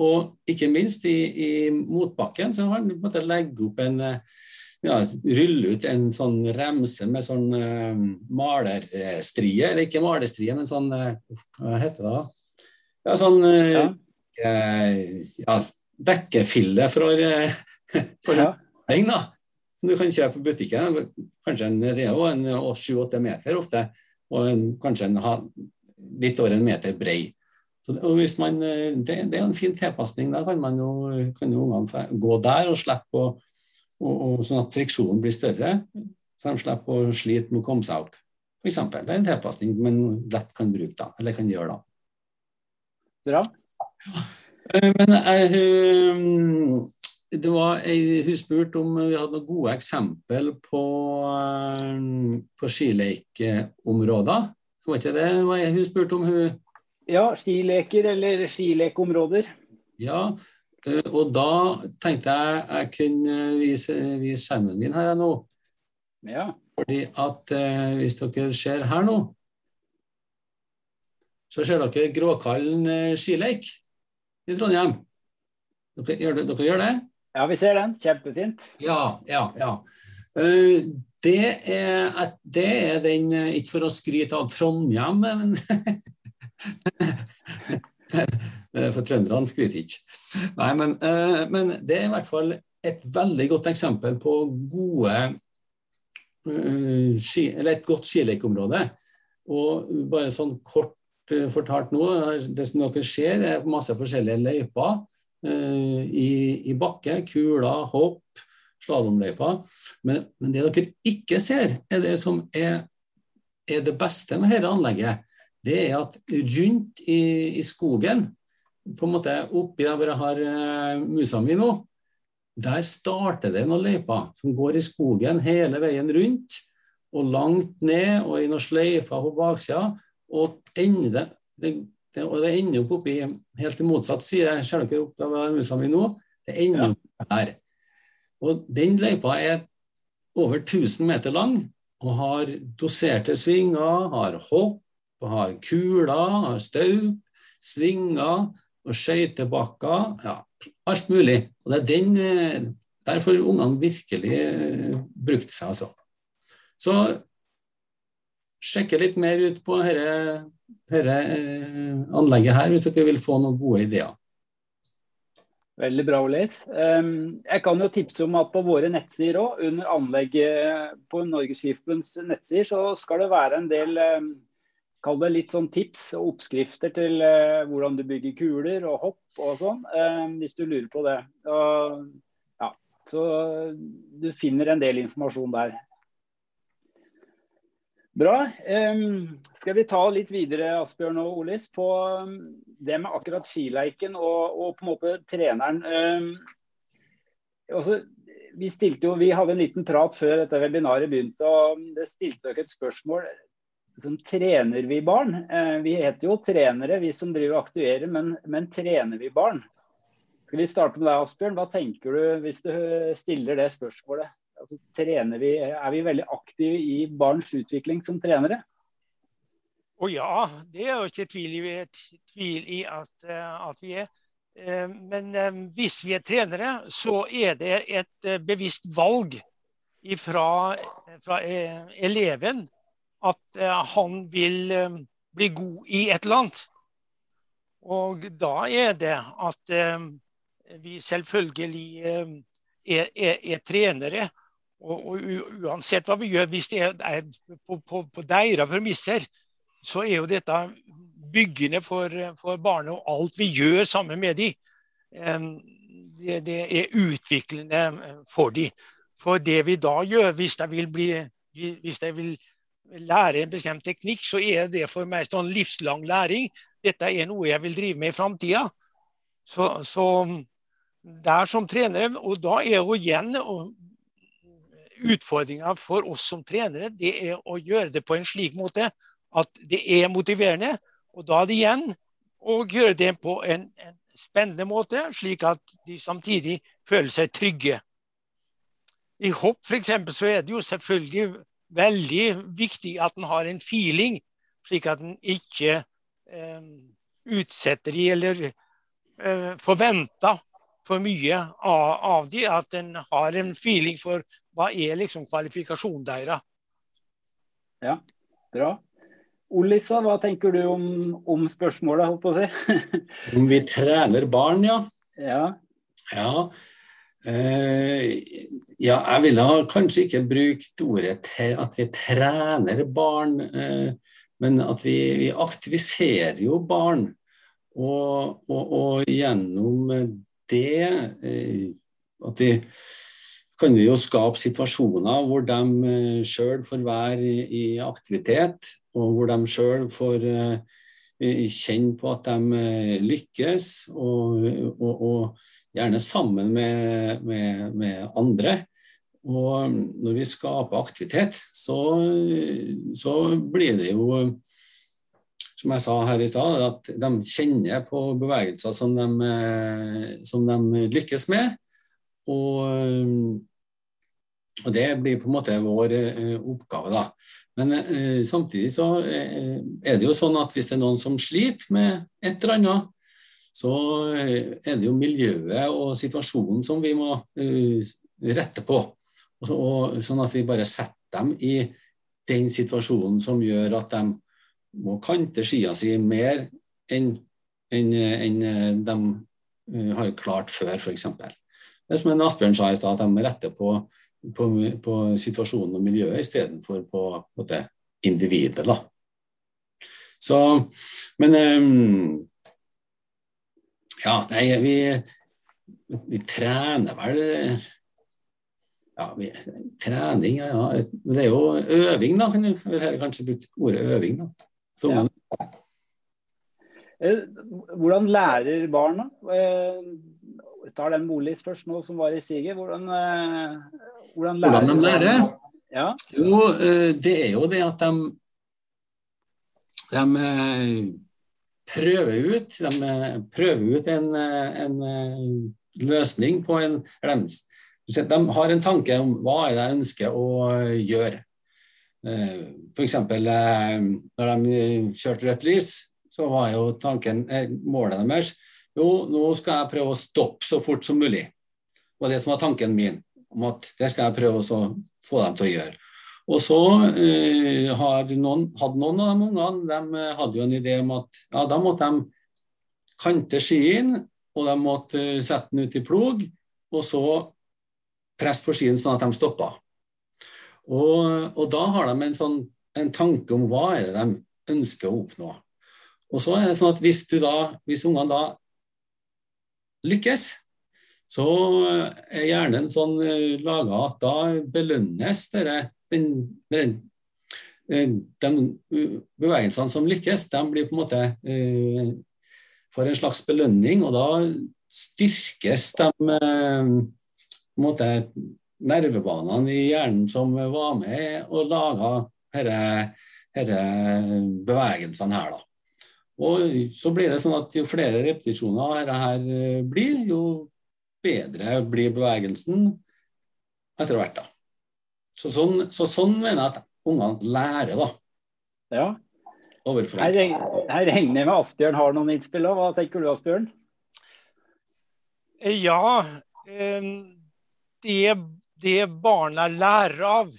Og ikke minst i, i motbakken så har man legge opp en ja, rulle ut en sånn remse med sånn uh, malerstrie, eller ikke malerstrie, men sånn uh, Hva heter det? da? Ja, sånn uh, ja. dekkefille for, for ja. da. Du kan kjøpe på butikken. Kanskje en, det er jo en sju-åtte meter ofte, og en, kanskje en, litt over en meter brei. Man, det, det er en fin tilpasning. Da kan man jo, kan jo ungene gå der og slippe å og, og sånn at friksjonen blir større, så de slipper å slite med å komme seg opp. F.eks. Det er en tilpasning man lett kan bruke da, eller kan gjøre da. Bra. Eh, men jeg, eh, det var, ei hun spurte om vi hadde noen gode eksempel på, eh, på skilekeområder. Var ikke det hun spurte om? Hun... Ja, skileker eller skilekeområder. Ja, Eh, og da tenkte jeg jeg kunne vise, vise skjermen min her nå. Ja. Fordi at eh, hvis dere ser her nå, så ser dere Gråkallen eh, skileik i Trondheim. Dere, gjør, dere gjør det? Ja, vi ser den. Kjempefint. Ja, ja, ja. Uh, det er, det er den, ikke for å skryte av Trondheim, men Eh, for trønderne skryter ikke. Nei, men, eh, men, det er i hvert fall et veldig godt eksempel på gode eh, et godt skilekeområde. Og bare sånn kort fortalt nå, det som dere ser, er masse forskjellige løyper i, i bakke. Kuler, hopp, slalåmløyper. Men, men, det dere ikke ser, er det som er, er det beste med dette anlegget. Det er at rundt i, i skogen på en måte oppi der hvor jeg har uh, musa mi nå, der starter det noen løyper som går i skogen hele veien rundt, og langt ned, og i noen sløyfer på baksida, og ender det, det, og det ender opp oppi helt til motsatt side. Ser dere opp der musa mi nå? Det ender opp der. Og den løypa er over 1000 meter lang og har doserte svinger, har hopp, har kuler, har staup, svinger og skøytebakker. Ja, alt mulig. Og det er den eh, Der får ungene virkelig eh, brukt seg, altså. Så sjekke litt mer ut på dette, eh, anlegget her, hvis dere vil få noen gode ideer. Veldig bra, Olis. Ehm, jeg kan jo tipse om at på våre nettsider òg, under anlegget på Norges nettsider, så skal det være en del ehm, Kall det litt sånn tips og oppskrifter til eh, hvordan du bygger kuler og hopp og sånn, ehm, hvis du lurer på det. ja, så du finner en del informasjon der. Bra. Um, skal vi ta litt videre Asbjørn og Olis, på det med akkurat skileiken og, og, på en måte treneren. Også, vi, jo, vi, hadde en liten prat før dette webinaret begynte, og det stilte dere et spørsmål. Som trener vi barn? Uh, vi heter jo trenere, vi som driver og aktiverer, men, men trener vi barn? Skal vi starte med deg, Asbjørn. Hva tenker du hvis du stiller det spørsmålet? altså, vi, er vi veldig aktive i barns utvikling som trenere? Å ja, det er jo ikke tvil i, tvil i at, eh, at, vi er. Eh, men eh, hvis vi er trenere, så er det et bevisst valg fra, fra eleven at han vil bli god i et eller annet. Og da er det at vi selvfølgelig er, er, er trenere og, og, uansett hva vi gjør, hvis det er på, på, på deres premisser, så er jo dette byggende for, for barnet og alt vi gjør sammen med dem. Det, det, er utviklende for dem. For det vi da gjør, hvis de vil, bli, hvis de vil lære en bestemt teknikk, så er det for meg sånn livslang læring. Dette er noe jeg vil drive med i framtida. Så, så der som trenere, og da er jo igjen utfordringa for oss som trenere, det er å gjøre det på en slik måte at det er motiverende. Og da er det igjen å gjøre det på en, en spennende måte, slik at de samtidig føler seg trygge. I hopp f.eks. så er det jo selvfølgelig veldig viktig at en har en feeling, slik at en ikke eh, utsetter de eller eh, forventer for mye av, av de, At en har en feeling for hva er liksom kvalifikasjonen deres? Ja, bra. Olissa, hva tenker du om, om spørsmålet, holdt på å si? om vi trener barn, ja. Ja. ja. Eh, ja, jeg ville kanskje ikke brukt ordet at vi trener barn, eh, men at vi, vi, aktiviserer jo barn. Og, og, og gjennom det eh, at vi kan vi jo skape situasjoner hvor de sjøl får være i, aktivitet, og hvor de sjøl får kjenne på at de lykkes, og, og, gjerne sammen med, med, med, andre. Og når vi skaper aktivitet, så, så blir det jo som jeg sa her i stad, at de kjenner på bevegelser som de, som de lykkes med. Og og Det blir på en måte vår eh, oppgave. da. Men eh, samtidig så eh, er det jo sånn at hvis det er noen som sliter med et eller annet, så eh, er det jo miljøet og situasjonen som vi må eh, rette på. Og, og, sånn at vi bare setter dem i den situasjonen som gjør at de må kante skia si mer enn en, en, en de eh, har klart før, f.eks. Det er som Asbjørn sa i stad, at de retter på på, på situasjonen og miljøet istedenfor på, på det individet. da. Så, men um, Ja, nei, vi, vi trener vel ja, vi, Trening, ja, ja. Men det er jo øving, da. Kan du kanskje bruke ordet øving, da. Ja. Eh, hvordan lærer barna? Jeg tar den Molis først nå som var i siget. Hvordan, hvordan, hvordan de lærer? Ja. Jo, det er jo det at de, de prøver ut, de prøver ut en, en løsning på en de, de har en tanke om hva jeg ønsker å gjøre. Eh, F.eks. Eh, når de kjørte rødt lys, så var jo tanken, eh, målet deres jo, nå skal jeg prøve å stoppe så fort som mulig. Var det som var tanken min. om at Det skal jeg prøve å få dem til å gjøre. Og så eh, hadde noen, hadde noen av de ungene de hadde jo en idé om at ja, da måtte de kante skien, og de måtte sette den ut i plog, og så presse på skien sånn at de stoppa. Og, og, da har de en, sånn, en tanke om hva er det de ønsker å oppnå. Og så er det sånn at hvis, da, hvis ungene da lykkes, så er hjernen sånn laga at da belønnes dere, den, de bevegelsene som lykkes, de blir på en måte uh, får en slags belønning, og da styrkes de uh, måte, nervebanene i hjernen som var med og laga disse bevegelsene her. da. Og så blir det sånn at Jo flere repetisjoner dette her eh, blir, jo bedre blir bevegelsen etter hvert. da. Så sånn, så sånn mener jeg at ungene lærer, da. Ja. Her, her regner jeg med Asbjørn har noen innspill. Hva tenker du, Asbjørn? Ja, um det, det barna lærer av,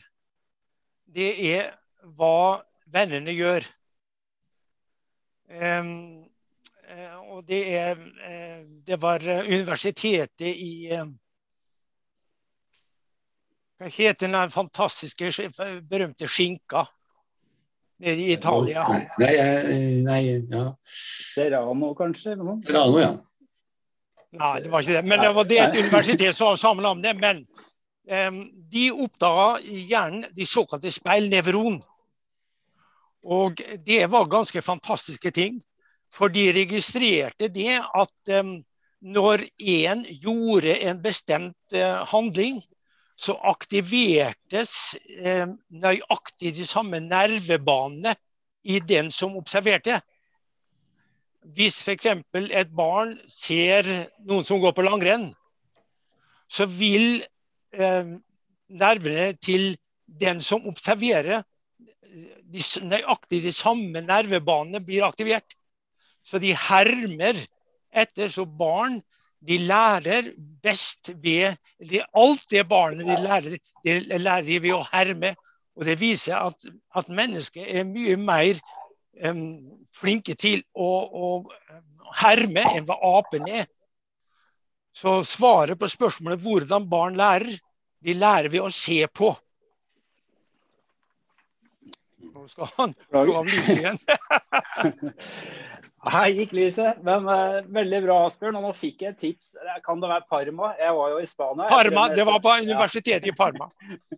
det er hva vennene gjør. Um, og det, er, det var universitetet i Hva heter den fantastiske, berømte skinka nede i Italia? Nei, nei ja. Serrano, kanskje? Serrano, ja. Nei, det var ikke det. Men det var det et universitet som var samme om det. Men um, de oppdaga i hjernen de såkalte speilnevron. Og det var ganske fantastiske ting. For de registrerte det at um, når én gjorde en bestemt uh, handling, så aktivertes eh, nøyaktig de samme nervebanene i den som observerte. Hvis f.eks. et barn ser noen som går på langrenn, så vil eh, nervene til den som observerer, de, nøyaktig de samme nervebanene blir aktivert. Så de hermer etter. Så barn de lærer best ved Alt det barnet de lærer, de lærer de ved å herme. Og det viser at, at mennesket er mye mer flinke til å, å herme enn hva apen er. Så svaret på spørsmålet hvordan barn lærer, de lærer ved å se på. Nå skal han slå av lyset igjen. Her gikk lyset, men uh, veldig bra, Asbjørn. Og nå fikk jeg et tips. Kan det være Parma? Jeg var jo i Spania. Parma, Det var på universitetet i Parma.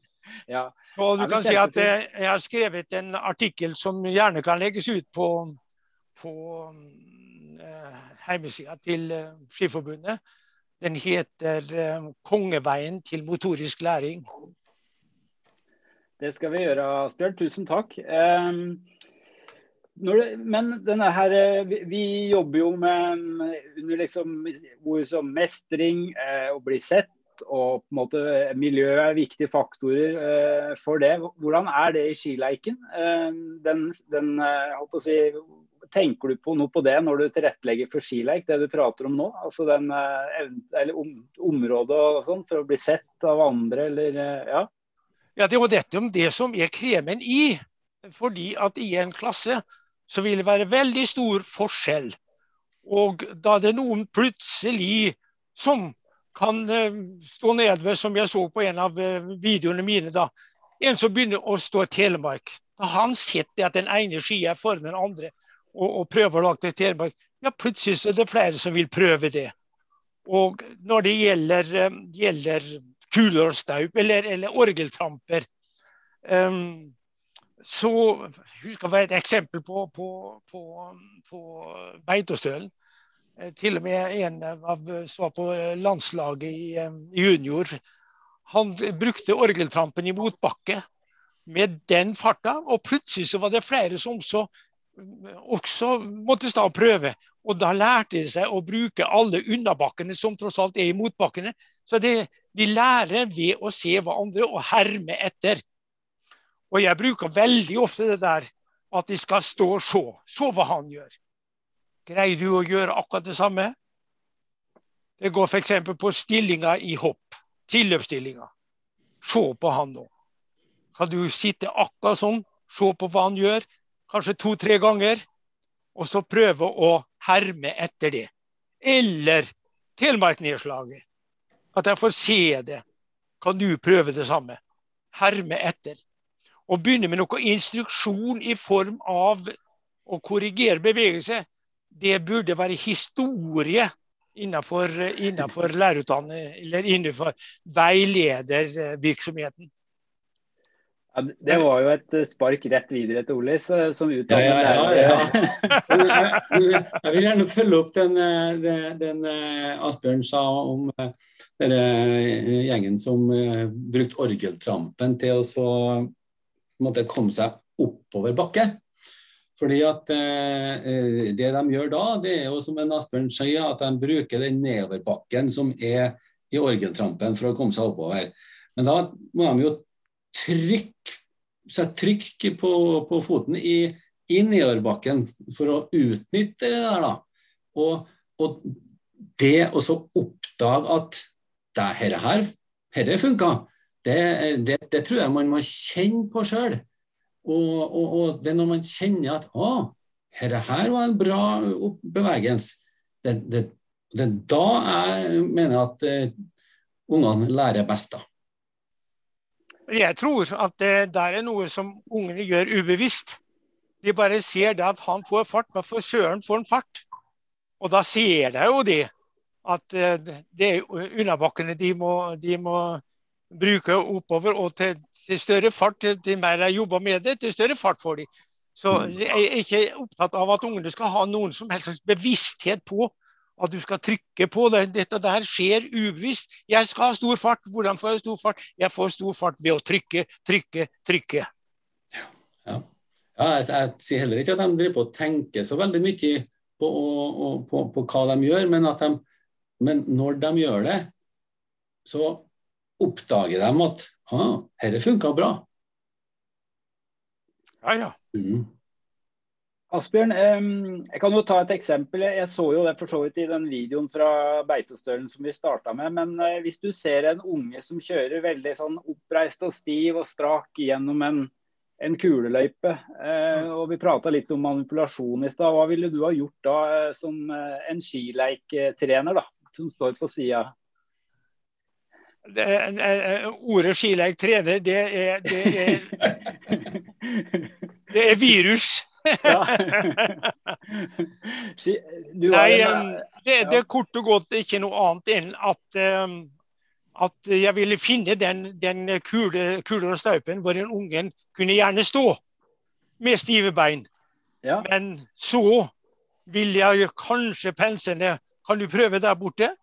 ja. Og du kan si at eh, Jeg har skrevet en artikkel som gjerne kan legges ut på, på uh, hjemmesida til uh, Skiforbundet. Den heter 'Kongeveien til motorisk læring'. Det skal vi gjøre, Asbjørn. Tusen takk. Um, det, men denne her, vi, vi, jobber jo med under liksom, ord som mestring, eh, å bli sett, og på en måte miljøet er viktige faktorer eh, for det. Hvordan er det i skileiken? Eh, den, den uh, si, tenker du på noe på det når du tilrettelegger for skileik, det du prater om nå? Altså den eller om, området og sånn, for å bli sett av andre, eller ja? Ja, det er jo dette om det som er kremen i. Fordi at i en klasse så vil det være veldig stor forskjell. Og da det er noen plutselig som kan eh, stå nedved, som jeg så på en av eh, videoene mine. da. En som begynner å stå i Telemark. Da han sett at den ene skia er foran den andre og, og prøver å lage det Telemark. Ja, plutselig er det flere som vil prøve det. Og når det gjelder, eh, gjelder kuler og staup eller, eller orgeltramper um, så husker jeg et eksempel på, på, på, på Beitostølen. Eh, til og med en av som var på landslaget i i junior. Han brukte orgeltrampen i motbakke med den farta, og plutselig så var det flere som så, også måtte stå og prøve. Og da lærte de seg å bruke alle unnabakkene som tross alt er i motbakkene. Så det, de lærer ved å se hva andre og herme etter. Og jeg bruker veldig ofte det der at de skal stå og se. Se hva han gjør. Greier du å gjøre akkurat det samme? Det går f.eks. på stillinga i hopp. Tilløpsstillinga. Se på han nå. Kan du sitte akkurat sånn, se på hva han gjør, kanskje to-tre ganger, og så prøve å herme etter det. Eller Telemark-nedslaget. At jeg får se det. Kan du prøve det samme? Herme etter å begynne med noe instruksjon i form av å korrigere bevegelse, det burde være historie innenfor, innenfor lærerutdanning eller innenfor veiledervirksomheten. Ja, det var jo et spark rett videre til Olis som utdannet ja, ja, ja, jeg, jeg, vil gjerne følge opp den, den, den Asbjørn sa om denne gjengen som brukte orgeltrampen til å så måte komme seg oppover bakke. Fordi at eh, Det de gjør da, det er jo som en Asbjørn sier, at de bruker den nedoverbakken som er i orgeltrampen for å komme seg oppover. Men da må de jo sette trykk på, på foten i, i, nedoverbakken for å utnytte det der. da. Og, og det å så oppdage at det her, her, her funka, det, det, det, tror jeg man må kjenne på sjøl. Og, og, og, det er når man kjenner at å, dette her var en bra bevegelse, det, det er da jeg mener at uh, ungene lærer best. da. Jeg tror at det der er noe som ungene gjør ubevisst. De bare ser det at han får fart, men for søren får han fart. Og da ser de jo det. At uh, det er unnabakkene de de må bruke oppover. Og til, til større fart, til, til mer de jobber med det, til større fart får de. Så mm. jeg er ikke opptatt av at ungene skal ha noen som helst bevissthet på at du skal trykke på det. Dette der skjer ubevisst. Jeg skal ha stor fart. Hvordan får jeg stor fart? Jeg får stor fart ved å trykke, trykke, trykke. Ja, ja. ja jeg, jeg, sier heller ikke at de driver på å tenke så veldig mye på, på, på, på hva de gjør, men, de, men når de gjør det, så oppdager de at ah, dette funka bra. Ja, ja. Mm. Asbjørn, jeg kan jo ta et eksempel. Jeg så jo det for så vidt i den videoen fra Beitostølen som vi starta med. Men eh, hvis du ser en unge som kjører veldig sånn oppreist og stiv og strak gjennom en, en kuleløype, eh, og vi prata litt om manipulasjon i stad. Hva ville du ha gjort da eh, som en skileiktrener da, som står på sida? ordet skileiktrener, det er, det er, det er virus. Nei, det, det, er kort og godt ikke noe annet enn at, at jeg ville finne den, den kule, kule og staupen hvor en ungen kunne gjerne stå med stive bein. Ja. Men så vil jeg kanskje pense ned Kan du prøve der borte?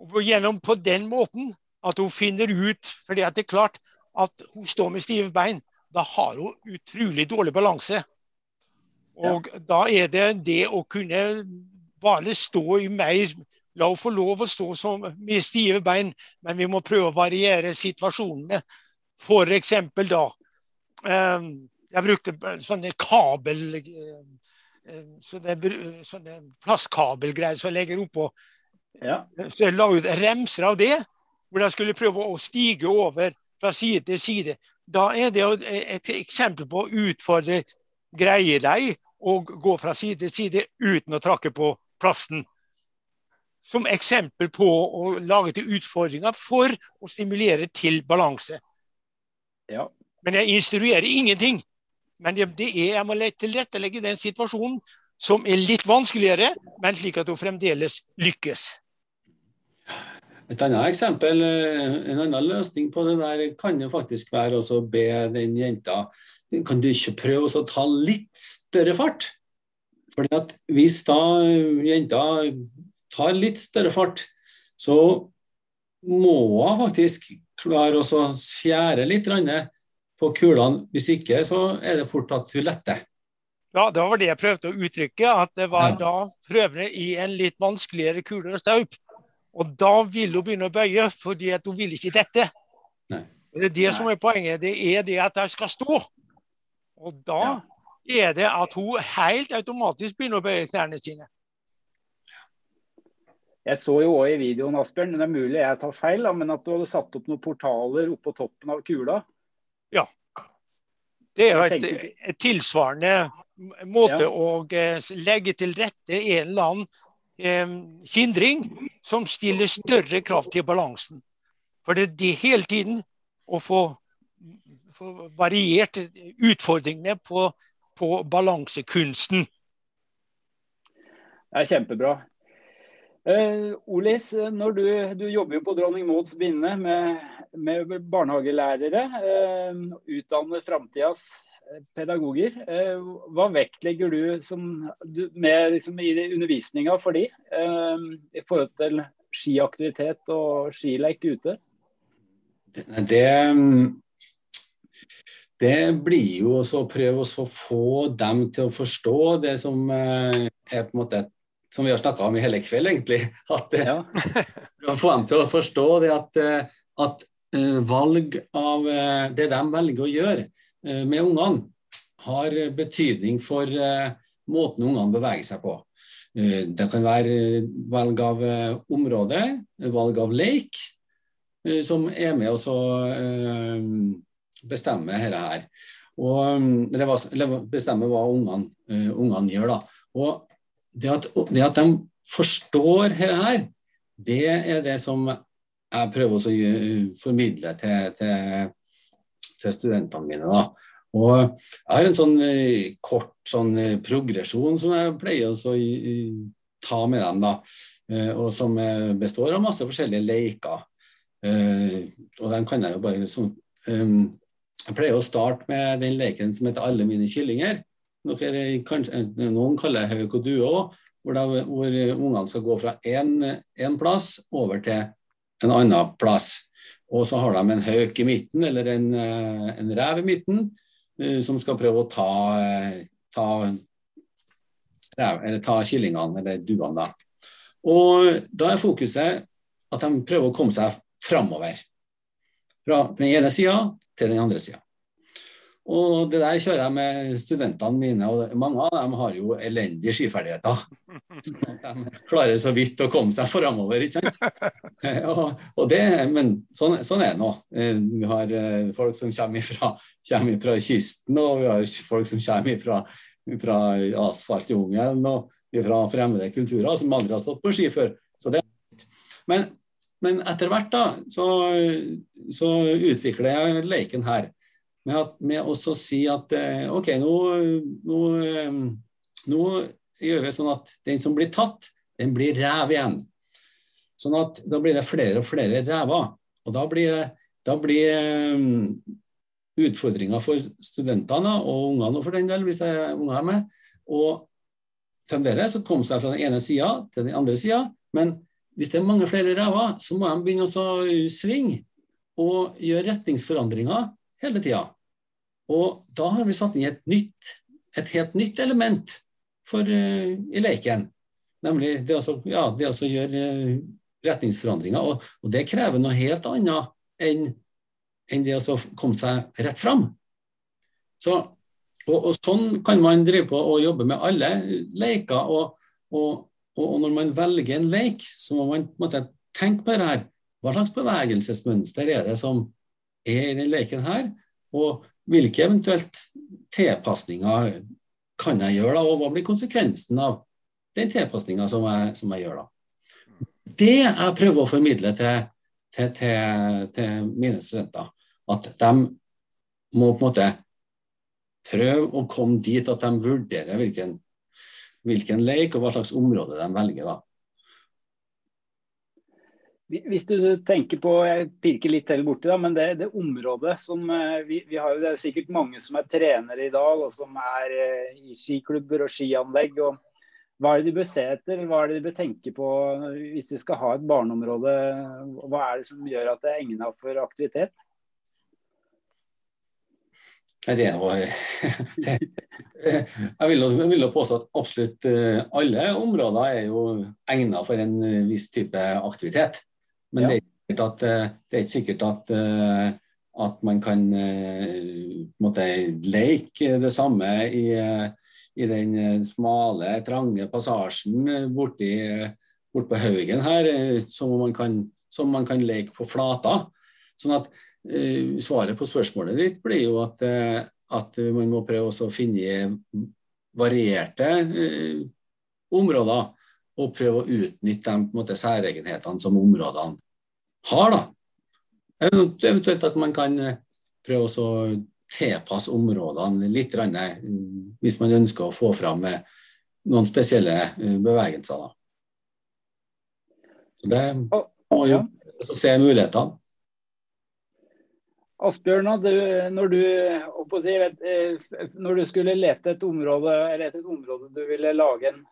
Og gjennom på den måten at hun finner ut fordi at det er klart at hun står med stive bein. Da har hun utrolig dårlig balanse. Og ja. da er det det å kunne bare stå i mer La henne få lov å stå som, med stive bein, men vi må prøve å variere situasjonene. F.eks. da eh, Jeg brukte sånne kabel eh, sånne, sånne plastkabelgreier som jeg legger oppå ja. Så jeg la ut remser av det, hvor jeg skulle prøve å stige over fra side til side. Da er det et eksempel på å utfordre greie deg og gå fra side til side uten å trakke på plasten. Som eksempel på å lage til utfordringer for å stimulere til balanse. Ja. Men jeg instruerer ingenting. Men det, det er, jeg må tilrettelegge den situasjonen som er litt vanskeligere, men slik at hun fremdeles lykkes. Et annet eksempel, en annen løsning på det der kan jo faktisk være å be den jenta Kan du ikke prøve å ta litt større fart? Fordi at Hvis da jenta tar litt større fart, så må hun faktisk klare å fjære litt på kulene. Hvis ikke så er det fort at hun letter. Ja, det var det jeg prøvde å uttrykke. At det var ja. da prøvende i en litt vanskeligere kulere staup. Og da vil hun begynne å bøye, fordi at hun vil ikke dette. Nei. Det er det Nei. som er poenget. Det er det at jeg skal stå. Og da er det at hun helt automatisk begynner å bøye knærne sine. Jeg så jo òg i videoen Asbjørn, men det er mulig jeg tar feil, men at du hadde satt opp noen portaler oppå toppen av kula? Ja. Det er jo et, et tilsvarende måte ja. å eh, legge til rette en eller annen eh, hindring som stiller større krav til balansen. For det er det hele tiden å få, få variert utfordringene på, på balansekunsten. Det er kjempebra. Uh, Olis, når du, du, jobber jo på Dronning Mauds binde med, med barnehagelærere. Uh, utdanner framtidas pedagoger. Uh, hva vektlegger du, som, du med liksom, i undervisninga for de, i forhold til skiaktivitet og skilek ute? Det, det blir jo å prøve å få dem til å forstå det som er på en måte som vi har snakka om i hele kveld, egentlig. At, eh, ja. å få dem til å forstå det at, eh, at valg av det de velger å gjøre med ungene, har betydning for måten ungene beveger seg på. det kan være valg av område, valg av leik, som er med å bestemme dette her. Og, eller bestemme hva ungene, ungene gjør. da. Og det at, det at, de forstår dette her, det er det som jeg prøver å formidle til, til, til, studentene mine. da. Og Jeg har en sånn eh, kort sånn eh, progresjon som jeg pleier å ta med dem. da, eh, og Som består av masse forskjellige leker. Og den kan jeg jo bare liksom Jeg pleier å starte med den leken som heter 'Alle mine kyllinger'. Noen, kanskje, noen kaller det hauk og due òg, hvor, hvor ungene skal gå fra én plass over til en annen plass. Og så har de en hauk i midten, eller en, en rev i midten, uh, som skal prøve å ta, ta, eller ta kyllingene, eller duene. Da. Og da er fokuset at de prøver å komme seg framover. Fra den ene sida til den andre sida. Og det der kjører jeg med studentene mine, og mange av dem har jo elendige skiferdigheter. de klarer så vidt å komme seg framover, ikke sant. og, og det, men sånn, sånn, er det nå. Eh, vi har eh, folk som kommer fra, kommer fra kysten, og vi har folk som kommer fra, fra asfaltjungelen og fra fremmede kulturer som aldri har stått på ski før. Så det, men, men etter hvert da, så, så utvikler jeg leken her med, at, med å si at eh, OK, nå, nå, eh, nå, gjør vi sånn at den som blir tatt, den blir rev igjen. Sånn at da blir det flere og flere rever. Og da blir, da blir um, utfordringa for studentene og ungene for den del, hvis det er unger med, og fremdeles komme seg fra den ene sida til den andre sida. Men hvis det er mange flere rever, så må de begynne å svinge og gjøre retningsforandringer hele tida. Og da har vi satt inn et, nytt, et helt nytt element for, uh, i leken. Nemlig det å ja, gjøre uh, retningsforandringer. Og, og, det krever noe helt annet enn, enn det å komme seg rett fram. Så, og, og, sånn kan man drive på og jobbe med alle leker. Og, og, når man velger en leik, så må man måte tenke på det her. Hva slags bevegelsesmønster er det som er i den leken her? Og hvilke eventuelt tilpasninger kan jeg gjøre, da, og hva blir konsekvensen av den tilpasninga som, som, jeg gjør? da. Det jeg prøver å formidle til, til, til, til, mine studenter, at de må på en måte prøve å komme dit at de vurderer hvilken, hvilken leik og hva slags område de velger. da. Hvis du tenker på, jeg pirker litt til borti da, men det, det området som eh, vi, vi, har jo, Det er sikkert mange som er trenere i dag, og som er eh, i skiklubber og skianlegg. og Hva er det de bør se etter, hva er det de bør tenke på hvis de skal ha et barneområde? Hva er det som gjør at det er egnet for aktivitet? Det er noe Jeg vil, vil påstå at absolutt alle områder er jo egnet for en viss type aktivitet. Men ja. det, er at, eh, det, er ikke sikkert at, eh, at man kan eh, måtte, leke det samme i, i, den smale, trange passasjen borti, bort på Haugen her, som man, kan, som man kan leke på flata. Sånn at Svaret på spørsmålet ditt blir jo at, uh, at man må prøve å finne varierte uh, områder og prøve å utnytte de måte, særegenhetene som områdene har. da. Eventuelt at man kan eh, prøve å tilpasse områdene litt, hvis man ønsker å få fram eh, noen spesielle eh, bevegelser. Da. Så det må jo se mulighetene. Asbjørn, når du, når du, skulle lete et område, et område du ville lage en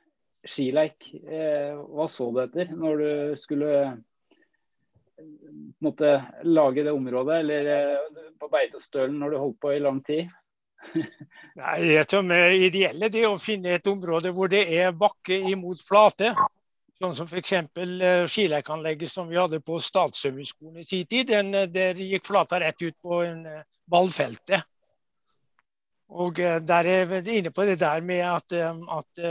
skileik, hva så du etter når du skulle måtte lage det området, eller eh, på Beitostølen når du holdt på i lang tid? Nei, Det ideelle, det er å finne et område hvor det er bakke imot flate. Sånn som f.eks. Eh, skilekanlegget som vi hadde på Statshøgskolen i sin tid. Den, eh, der gikk flata rett ut på en ballfeltet. Og der er vi inne på det der med at, at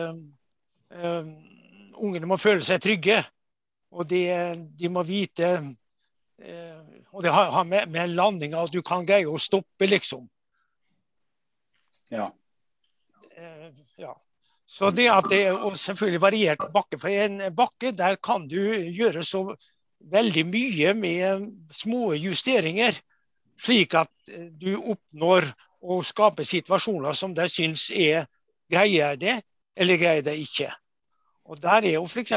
um, ungene må føle seg trygge. Og de, de må vite uh, Og det har, har med, med landinga at du kan greie å stoppe, liksom. Ja. Uh, ja. Så det at det er selvfølgelig variert bakke. For en bakke der kan du gjøre så veldig mye med små justeringer. Slik at eh, du oppnår å skape situasjoner som de syns er greier det, eller greier det ikke. Og der er jo f.eks.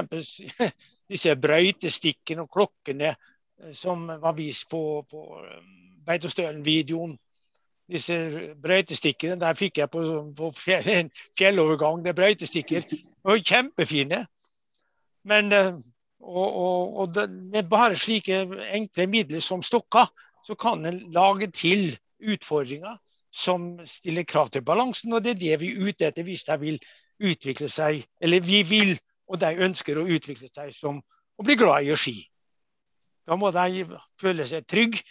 disse brøytestikkene og klokkene eh, som var vist på, på eh, Beitostølen-videoen. Disse brøytestikkene der fikk jeg på, på en fjellovergang. Det er brøytestikker. De var kjempefine. Men eh, og, og, og det, med bare slike enkle midler som stokker, så kan en lage til utfordringer som stiller krav til balansen. Og det er det vi er ute etter hvis de vil utvikle seg, eller vi vil og de ønsker å utvikle seg som å bli glad i å ski. Da må de føle seg trygge,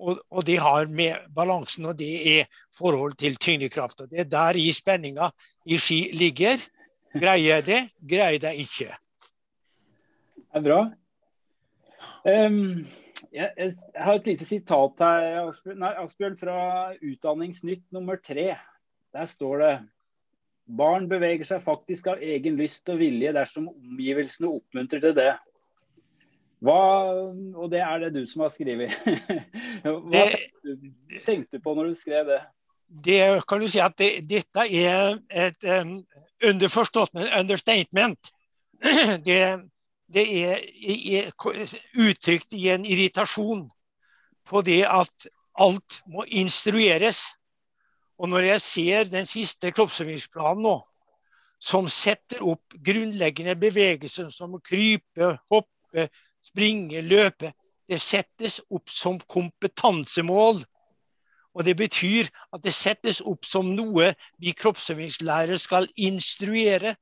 og, og det har med balansen og det er forhold til tyngdekraft. Det er der i spenninga i ski ligger. Greier jeg det, greier jeg ikke. Det er bra. Um, jeg, jeg, har et lite sitat her, Asbjørn, fra Utdanningsnytt nummer tre. Der står det Barn beveger seg faktisk av egen lyst og vilje dersom omgivelsene oppmuntrer til det. Hva, og det er det du som har skrevet. Hva det, tenkte du på når du skrev det? Det kan du si at det, dette er et um, underforstått understatement. Det, det er, er uttrykt i en irritasjon på det at alt må instrueres. Og når jeg ser den siste kroppsøvingsplanen nå, som setter opp grunnleggende bevegelser som å krype, hoppe, springe, løpe, det settes opp som kompetansemål. Og det betyr at det settes opp som noe vi kroppsøvingslærere skal instruere.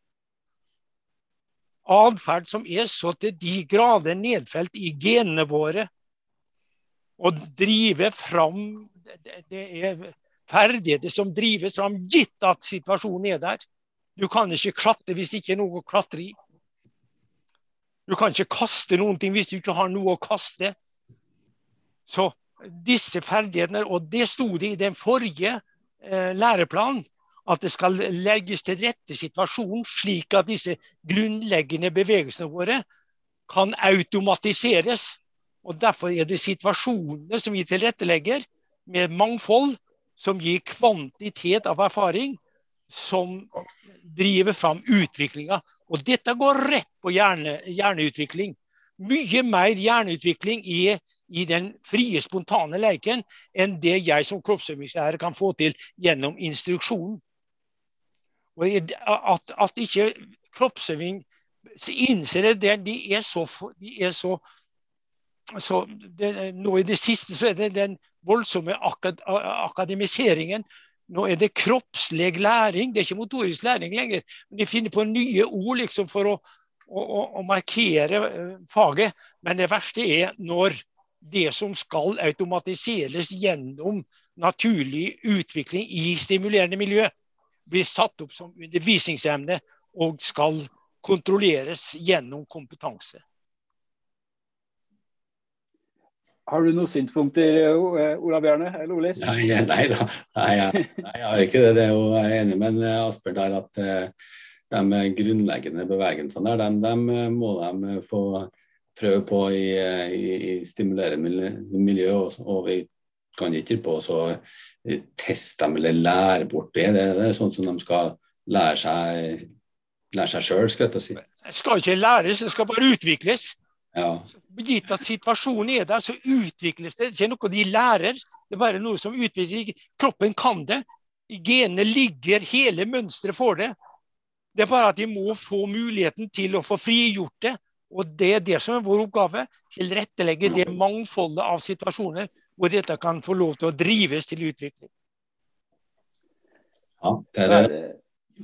Atferd som er så til de grader nedfelt i genene våre. Å drive fram det er ferdigheter som drives fram, gitt at situasjonen er der. Du kan ikke klatre hvis ikke noe å klatre i. Du kan ikke kaste noen ting hvis du ikke har noe å kaste. Så disse ferdighetene, og det sto det i den forrige eh, læreplanen, at det skal legges til rette situasjonen slik at disse grunnleggende bevegelsene våre kan automatiseres. Og Derfor er det situasjonene som vi tilrettelegger, med mangfold, som gir kvantitet av erfaring, som driver fram utviklinga. Og dette går rett på hjerne, hjerneutvikling. mye mer hjerneutvikling i, i den frie, spontane leken enn det jeg som kroppsøvingslærer kan få til gjennom instruksjonen. Og at, at ikke kroppsøving innser det, de er så, de er så, så det, Nå i det siste så er det den voldsomme akad, akademiseringen. Nå er det kroppslig læring, det er ikke motorisk læring lenger. Men de finner på nye ord liksom for å, å, å markere eh, faget. Men det verste er når det som skal automatiseres gjennom naturlig utvikling i stimulerende miljø, blir satt opp som undervisningsemne og skal kontrolleres gjennom kompetanse. Har du noen synspunkter, eh, Ola Bjarne eller Olis? Nei, nei da, nei, jeg, nei, jeg har ikke det. det er jo, jeg er enig med Asbjørn Asper der at uh, de grunnleggende bevegelsene der, dem, dem må de få prøve på i, i, i stimulerende miljø. Og, og, vi kan ikke på å teste dem eller lære bort det. det. Det er sånn som de skal lære seg lære seg sjøl, skal jeg si. Det skal ikke læres, det skal bare utvikles. Ja. Gitt at situasjonen er der, så utvikles det. Det er ikke noe de lærer, det er bare noe som utvikler. Kroppen kan det. I genene ligger hele mønsteret for det. Det er bare at de må få muligheten til å få frigjort det. Og det er det som er vår oppgave. Tilrettelegge det mangfoldet av situasjoner hvor dette kan få lov til å drives til utvikling. Ja, det er det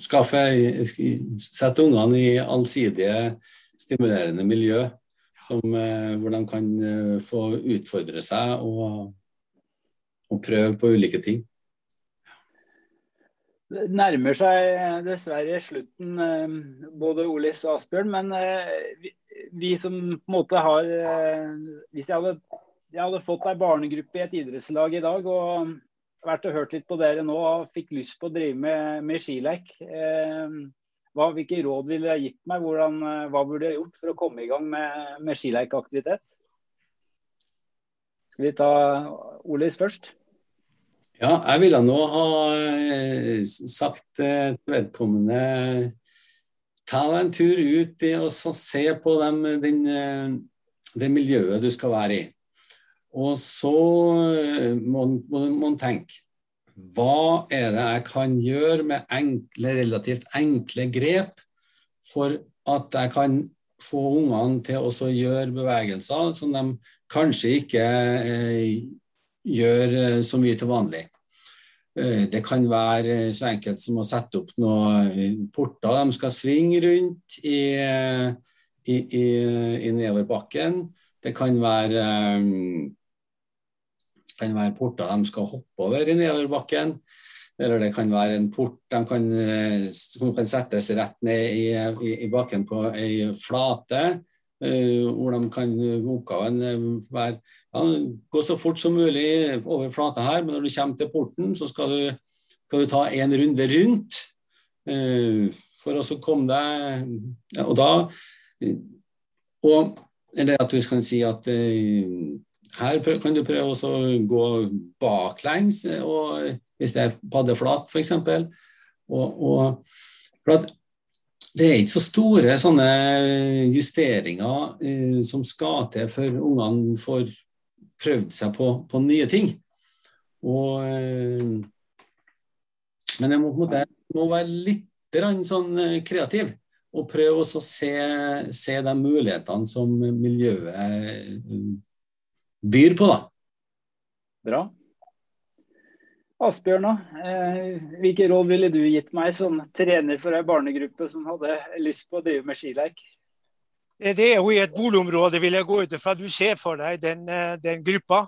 skaffe, sette ungene i allsidige, stimulerende miljø som, eh, hvor de kan eh, få utfordre seg og, og prøve på ulike ting. Det nærmer seg dessverre slutten, eh, både Olis og Asbjørn. Men vi, vi som på en måte har Hvis jeg hadde, jeg hadde fått ei barnegruppe i et idrettslag i dag og vært og hørt litt på dere nå og fikk lyst på å drive med, med skilek. Eh, hva, hvilke råd ville dere gitt meg? Hvordan, eh, hva burde jeg gjort for å komme i gang med, med skileikeaktivitet? Skal vi ta Olis først? Ja, jeg ville nå ha eh, sagt til vedkommende ta deg en tur ut og se på dem, den, eh, det miljøet du skal være i. Og så eh, må man tenke hva er det jeg kan gjøre med enkle, relativt enkle grep for at jeg kan få ungene til å gjøre bevegelser som de kanskje ikke eh, gjør eh, så mye til vanlig. Eh, det kan være så enkelt som å sette opp noen porter de skal svinge rundt i, i, i, i nedoverbakken. Det kan være kan være porter de skal hoppe over i nedoverbakken. Eller det kan være en port de kan, som kan settes rett ned i, i, i bakken på ei flate. Uh, hvor de kan oppgaven være ja, gå så fort som mulig over flata her, men når du kommer til porten, så skal du, skal du ta en runde rundt. Uh, for å komme deg ja, Og da og, Eller at vi kan si at uh, her kan du prøve å gå baklengs, og, hvis det er paddeflat f.eks. Og, og, for det er ikke så store sånne justeringer eh, som skal til før ungene får prøvd seg på, på nye ting. Og, eh, men jeg må, måte, må være litt sånn eh, kreativ og prøve å se, se de mulighetene som miljøet eh, byr på, da. Bra. Asbjørn, eh, hvilke råd ville du gitt meg som trener for ei barnegruppe som hadde lyst på å drive med skileik? Det er jo i et boligområde, vil jeg gå ut ifra. Du ser for deg den, eh, den gruppa?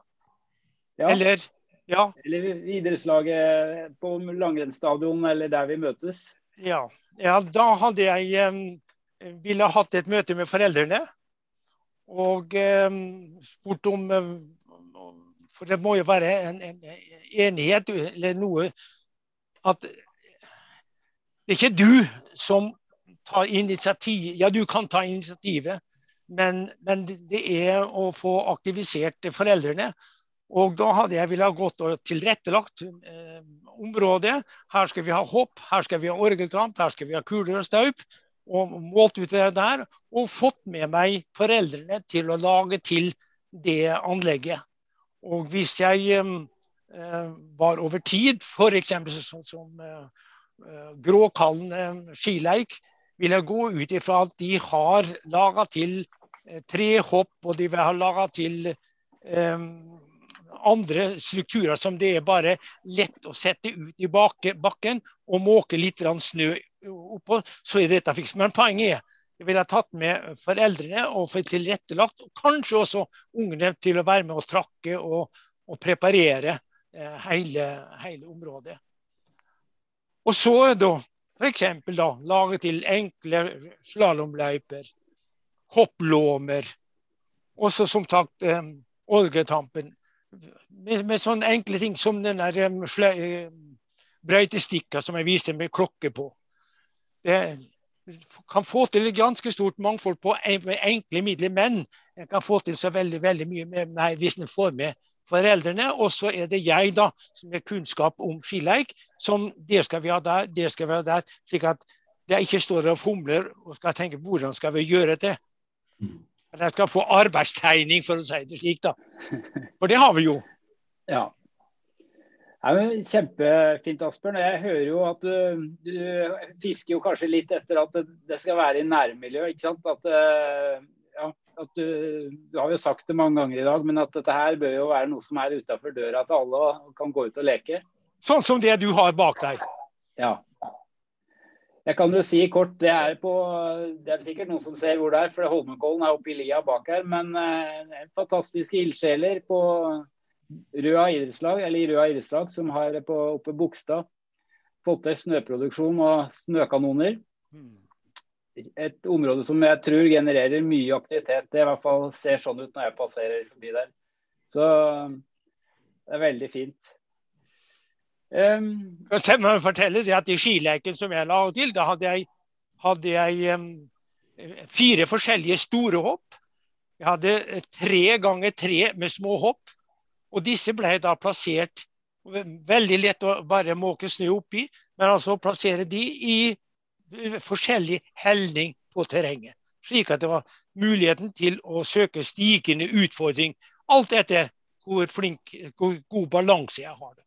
Ja. Eller, ja. eller idrettslaget på langrennsstadion, eller der vi møtes? Ja. ja da hadde jeg um, ville hatt et møte med foreldrene og eh, spurt om eh, For det må jo være en, en enighet eller noe at det er ikke du som tar initiativ. Ja, du kan ta initiativet, men, men det er å få aktivisert foreldrene. Og da hadde jeg ville ha gått og tilrettelagt eh, området. Her skal vi ha hopp, her skal vi ha orgeltramp, her skal vi ha kuler og staup. Og målt ut det der, og fått med meg foreldrene til å lage til det anlegget. Og hvis jeg eh, var over tid, f.eks. sånn som eh, eh, Gråkallen eh, skileik, vil jeg gå ut ifra at de har laga til eh, tre hopp, og de vil ha laga til eh, andre strukturer som det er bare lett å sette ut i bakken og måke litt snø oppå, så er dette fiks. Men poenget er jeg ville tatt med foreldrene og få tilrettelagt, og kanskje også ungene til å være med og trakke og, og preparere eh, hele, hele, området. Og så da f.eks. da lage til enkle slalåmløyper, hopplåmer, også som sagt eh, oljetampen. Med, med, sånne enkle ting som den der um, brøytestikka som jeg viste med klokke på. Det kan få til et ganske stort mangfold på enkle midler, men en kan få til så veldig veldig mye med, med, hvis en får med foreldrene. Og så er det jeg, da, som har kunnskap om skileik, som det skal vi ha der, det skal vi ha der. Slik at jeg ikke står og fomler og skal tenke hvordan skal vi gjøre det. Mm. At jeg skal få arbeidstegning, for å si det slik. da. For det har vi jo. Ja. Kjempefint, Asbjørn. Jeg hører jo at du, du, fisker jo kanskje litt etter at det, det skal være i nærmiljøet. ikke sant? At, eh, ja, at du, du, har jo sagt det mange ganger i dag, men at dette her bør jo være noe som er utafor døra til alle og kan gå ut og leke. Sånn som det du har bak deg? Ja. Jeg kan jo si kort, det er, på, det er sikkert noen som ser hvor det er, for Holmenkollen er oppe i lia bak her. Men eh, fantastiske ildsjeler på Røa idrettslag, eller Røa idrettslag, som har på, oppe Bogstad fått til snøproduksjon og snøkanoner. Et område som jeg tror genererer mye aktivitet. Det i hvert fall ser sånn ut når jeg passerer forbi der. Så det er veldig fint. Um, jeg må fortelle det at I skileken som jeg la til, da hadde jeg, hadde jeg um, fire forskjellige store hopp. Jeg hadde tre ganger tre med små hopp. Og disse ble da plassert Veldig lett å bare måke snø oppi, men altså plassere de i forskjellig helning på terrenget. Slik at det var muligheten til å søke stigende utfordring. Alt etter hvor flink, hvor god balanse jeg har. det.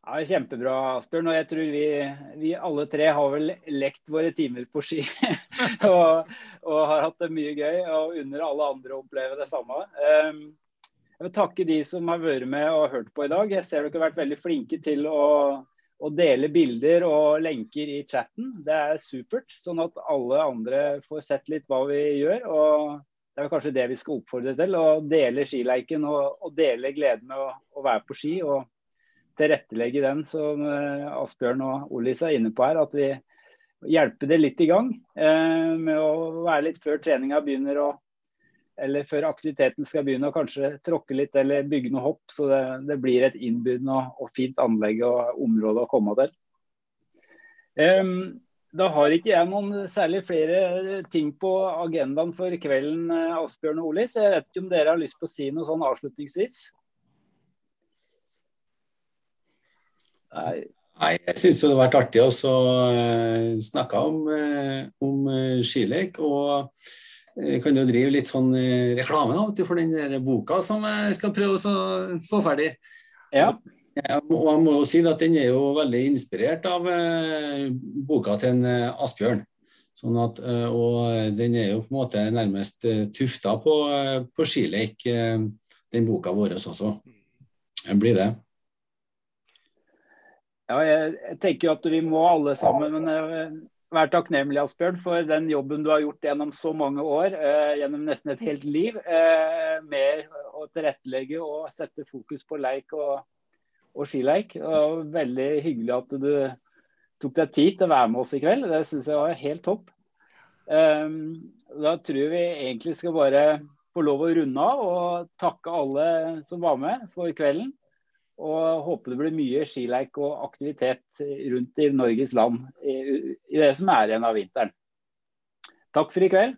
Ja, Kjempebra, Asbjørn. Og jeg tror vi, vi, alle tre har vel lekt våre timer på ski. og, og, har hatt det mye gøy. Og unner alle andre å oppleve det samme. Um, jeg vil takke de som har vært med og hørt på i dag. Jeg ser dere har vært veldig flinke til å, å dele bilder og lenker i chatten. Det er supert. Sånn at alle andre får sett litt hva vi gjør. og det er kanskje det vi skal oppfordre til. Å dele skileiken og, og dele gleden med å, å være på ski. og tilrettelegge den, som eh, Asbjørn og Olis er inne på her. At vi hjelper det litt i gang eh, med å være litt før treninga begynner. Og, eller før aktiviteten skal begynne, og kanskje tråkke litt eller bygge noe hopp. Så det, det blir et innbydende og, og, fint anlegg og område å komme til. Um, da har ikke jeg noen særlig flere ting på agendaen for kvelden, eh, Asbjørn og Olis. Jeg vet ikke om dere har lyst på å si noe sånn avslutningsvis? Nei. Nei, jeg syns det har vært artig å uh, snakke om, uh, om uh, skilek. Og jeg kan jo drive litt sånn reklame da, for den der boka som jeg skal prøve å få ferdig. Ja. Og jeg må jo si at Den er jo veldig inspirert av boka til en Asbjørn. Sånn at, og den er jo på en måte nærmest tufta på, på skilek, den boka vår også. Den blir det. Ja, jeg, jeg, tenker jo at vi må alle sammen men, uh, være takknemlige Asbjørn, for den jobben du har gjort gjennom så mange år, uh, gjennom nesten et helt liv, uh, med å tilrettelegge og sette fokus på leik og, og skileik. Og veldig hyggelig at du tok deg tid til å være med oss i kveld. Det syns jeg var helt topp. Um, da tror jeg vi egentlig skal bare få lov å runde av og takke alle som var med for kvelden. Og håper det blir mye skileik og aktivitet rundt i Norges land i, i det som er igjen av vinteren. Takk for i kveld.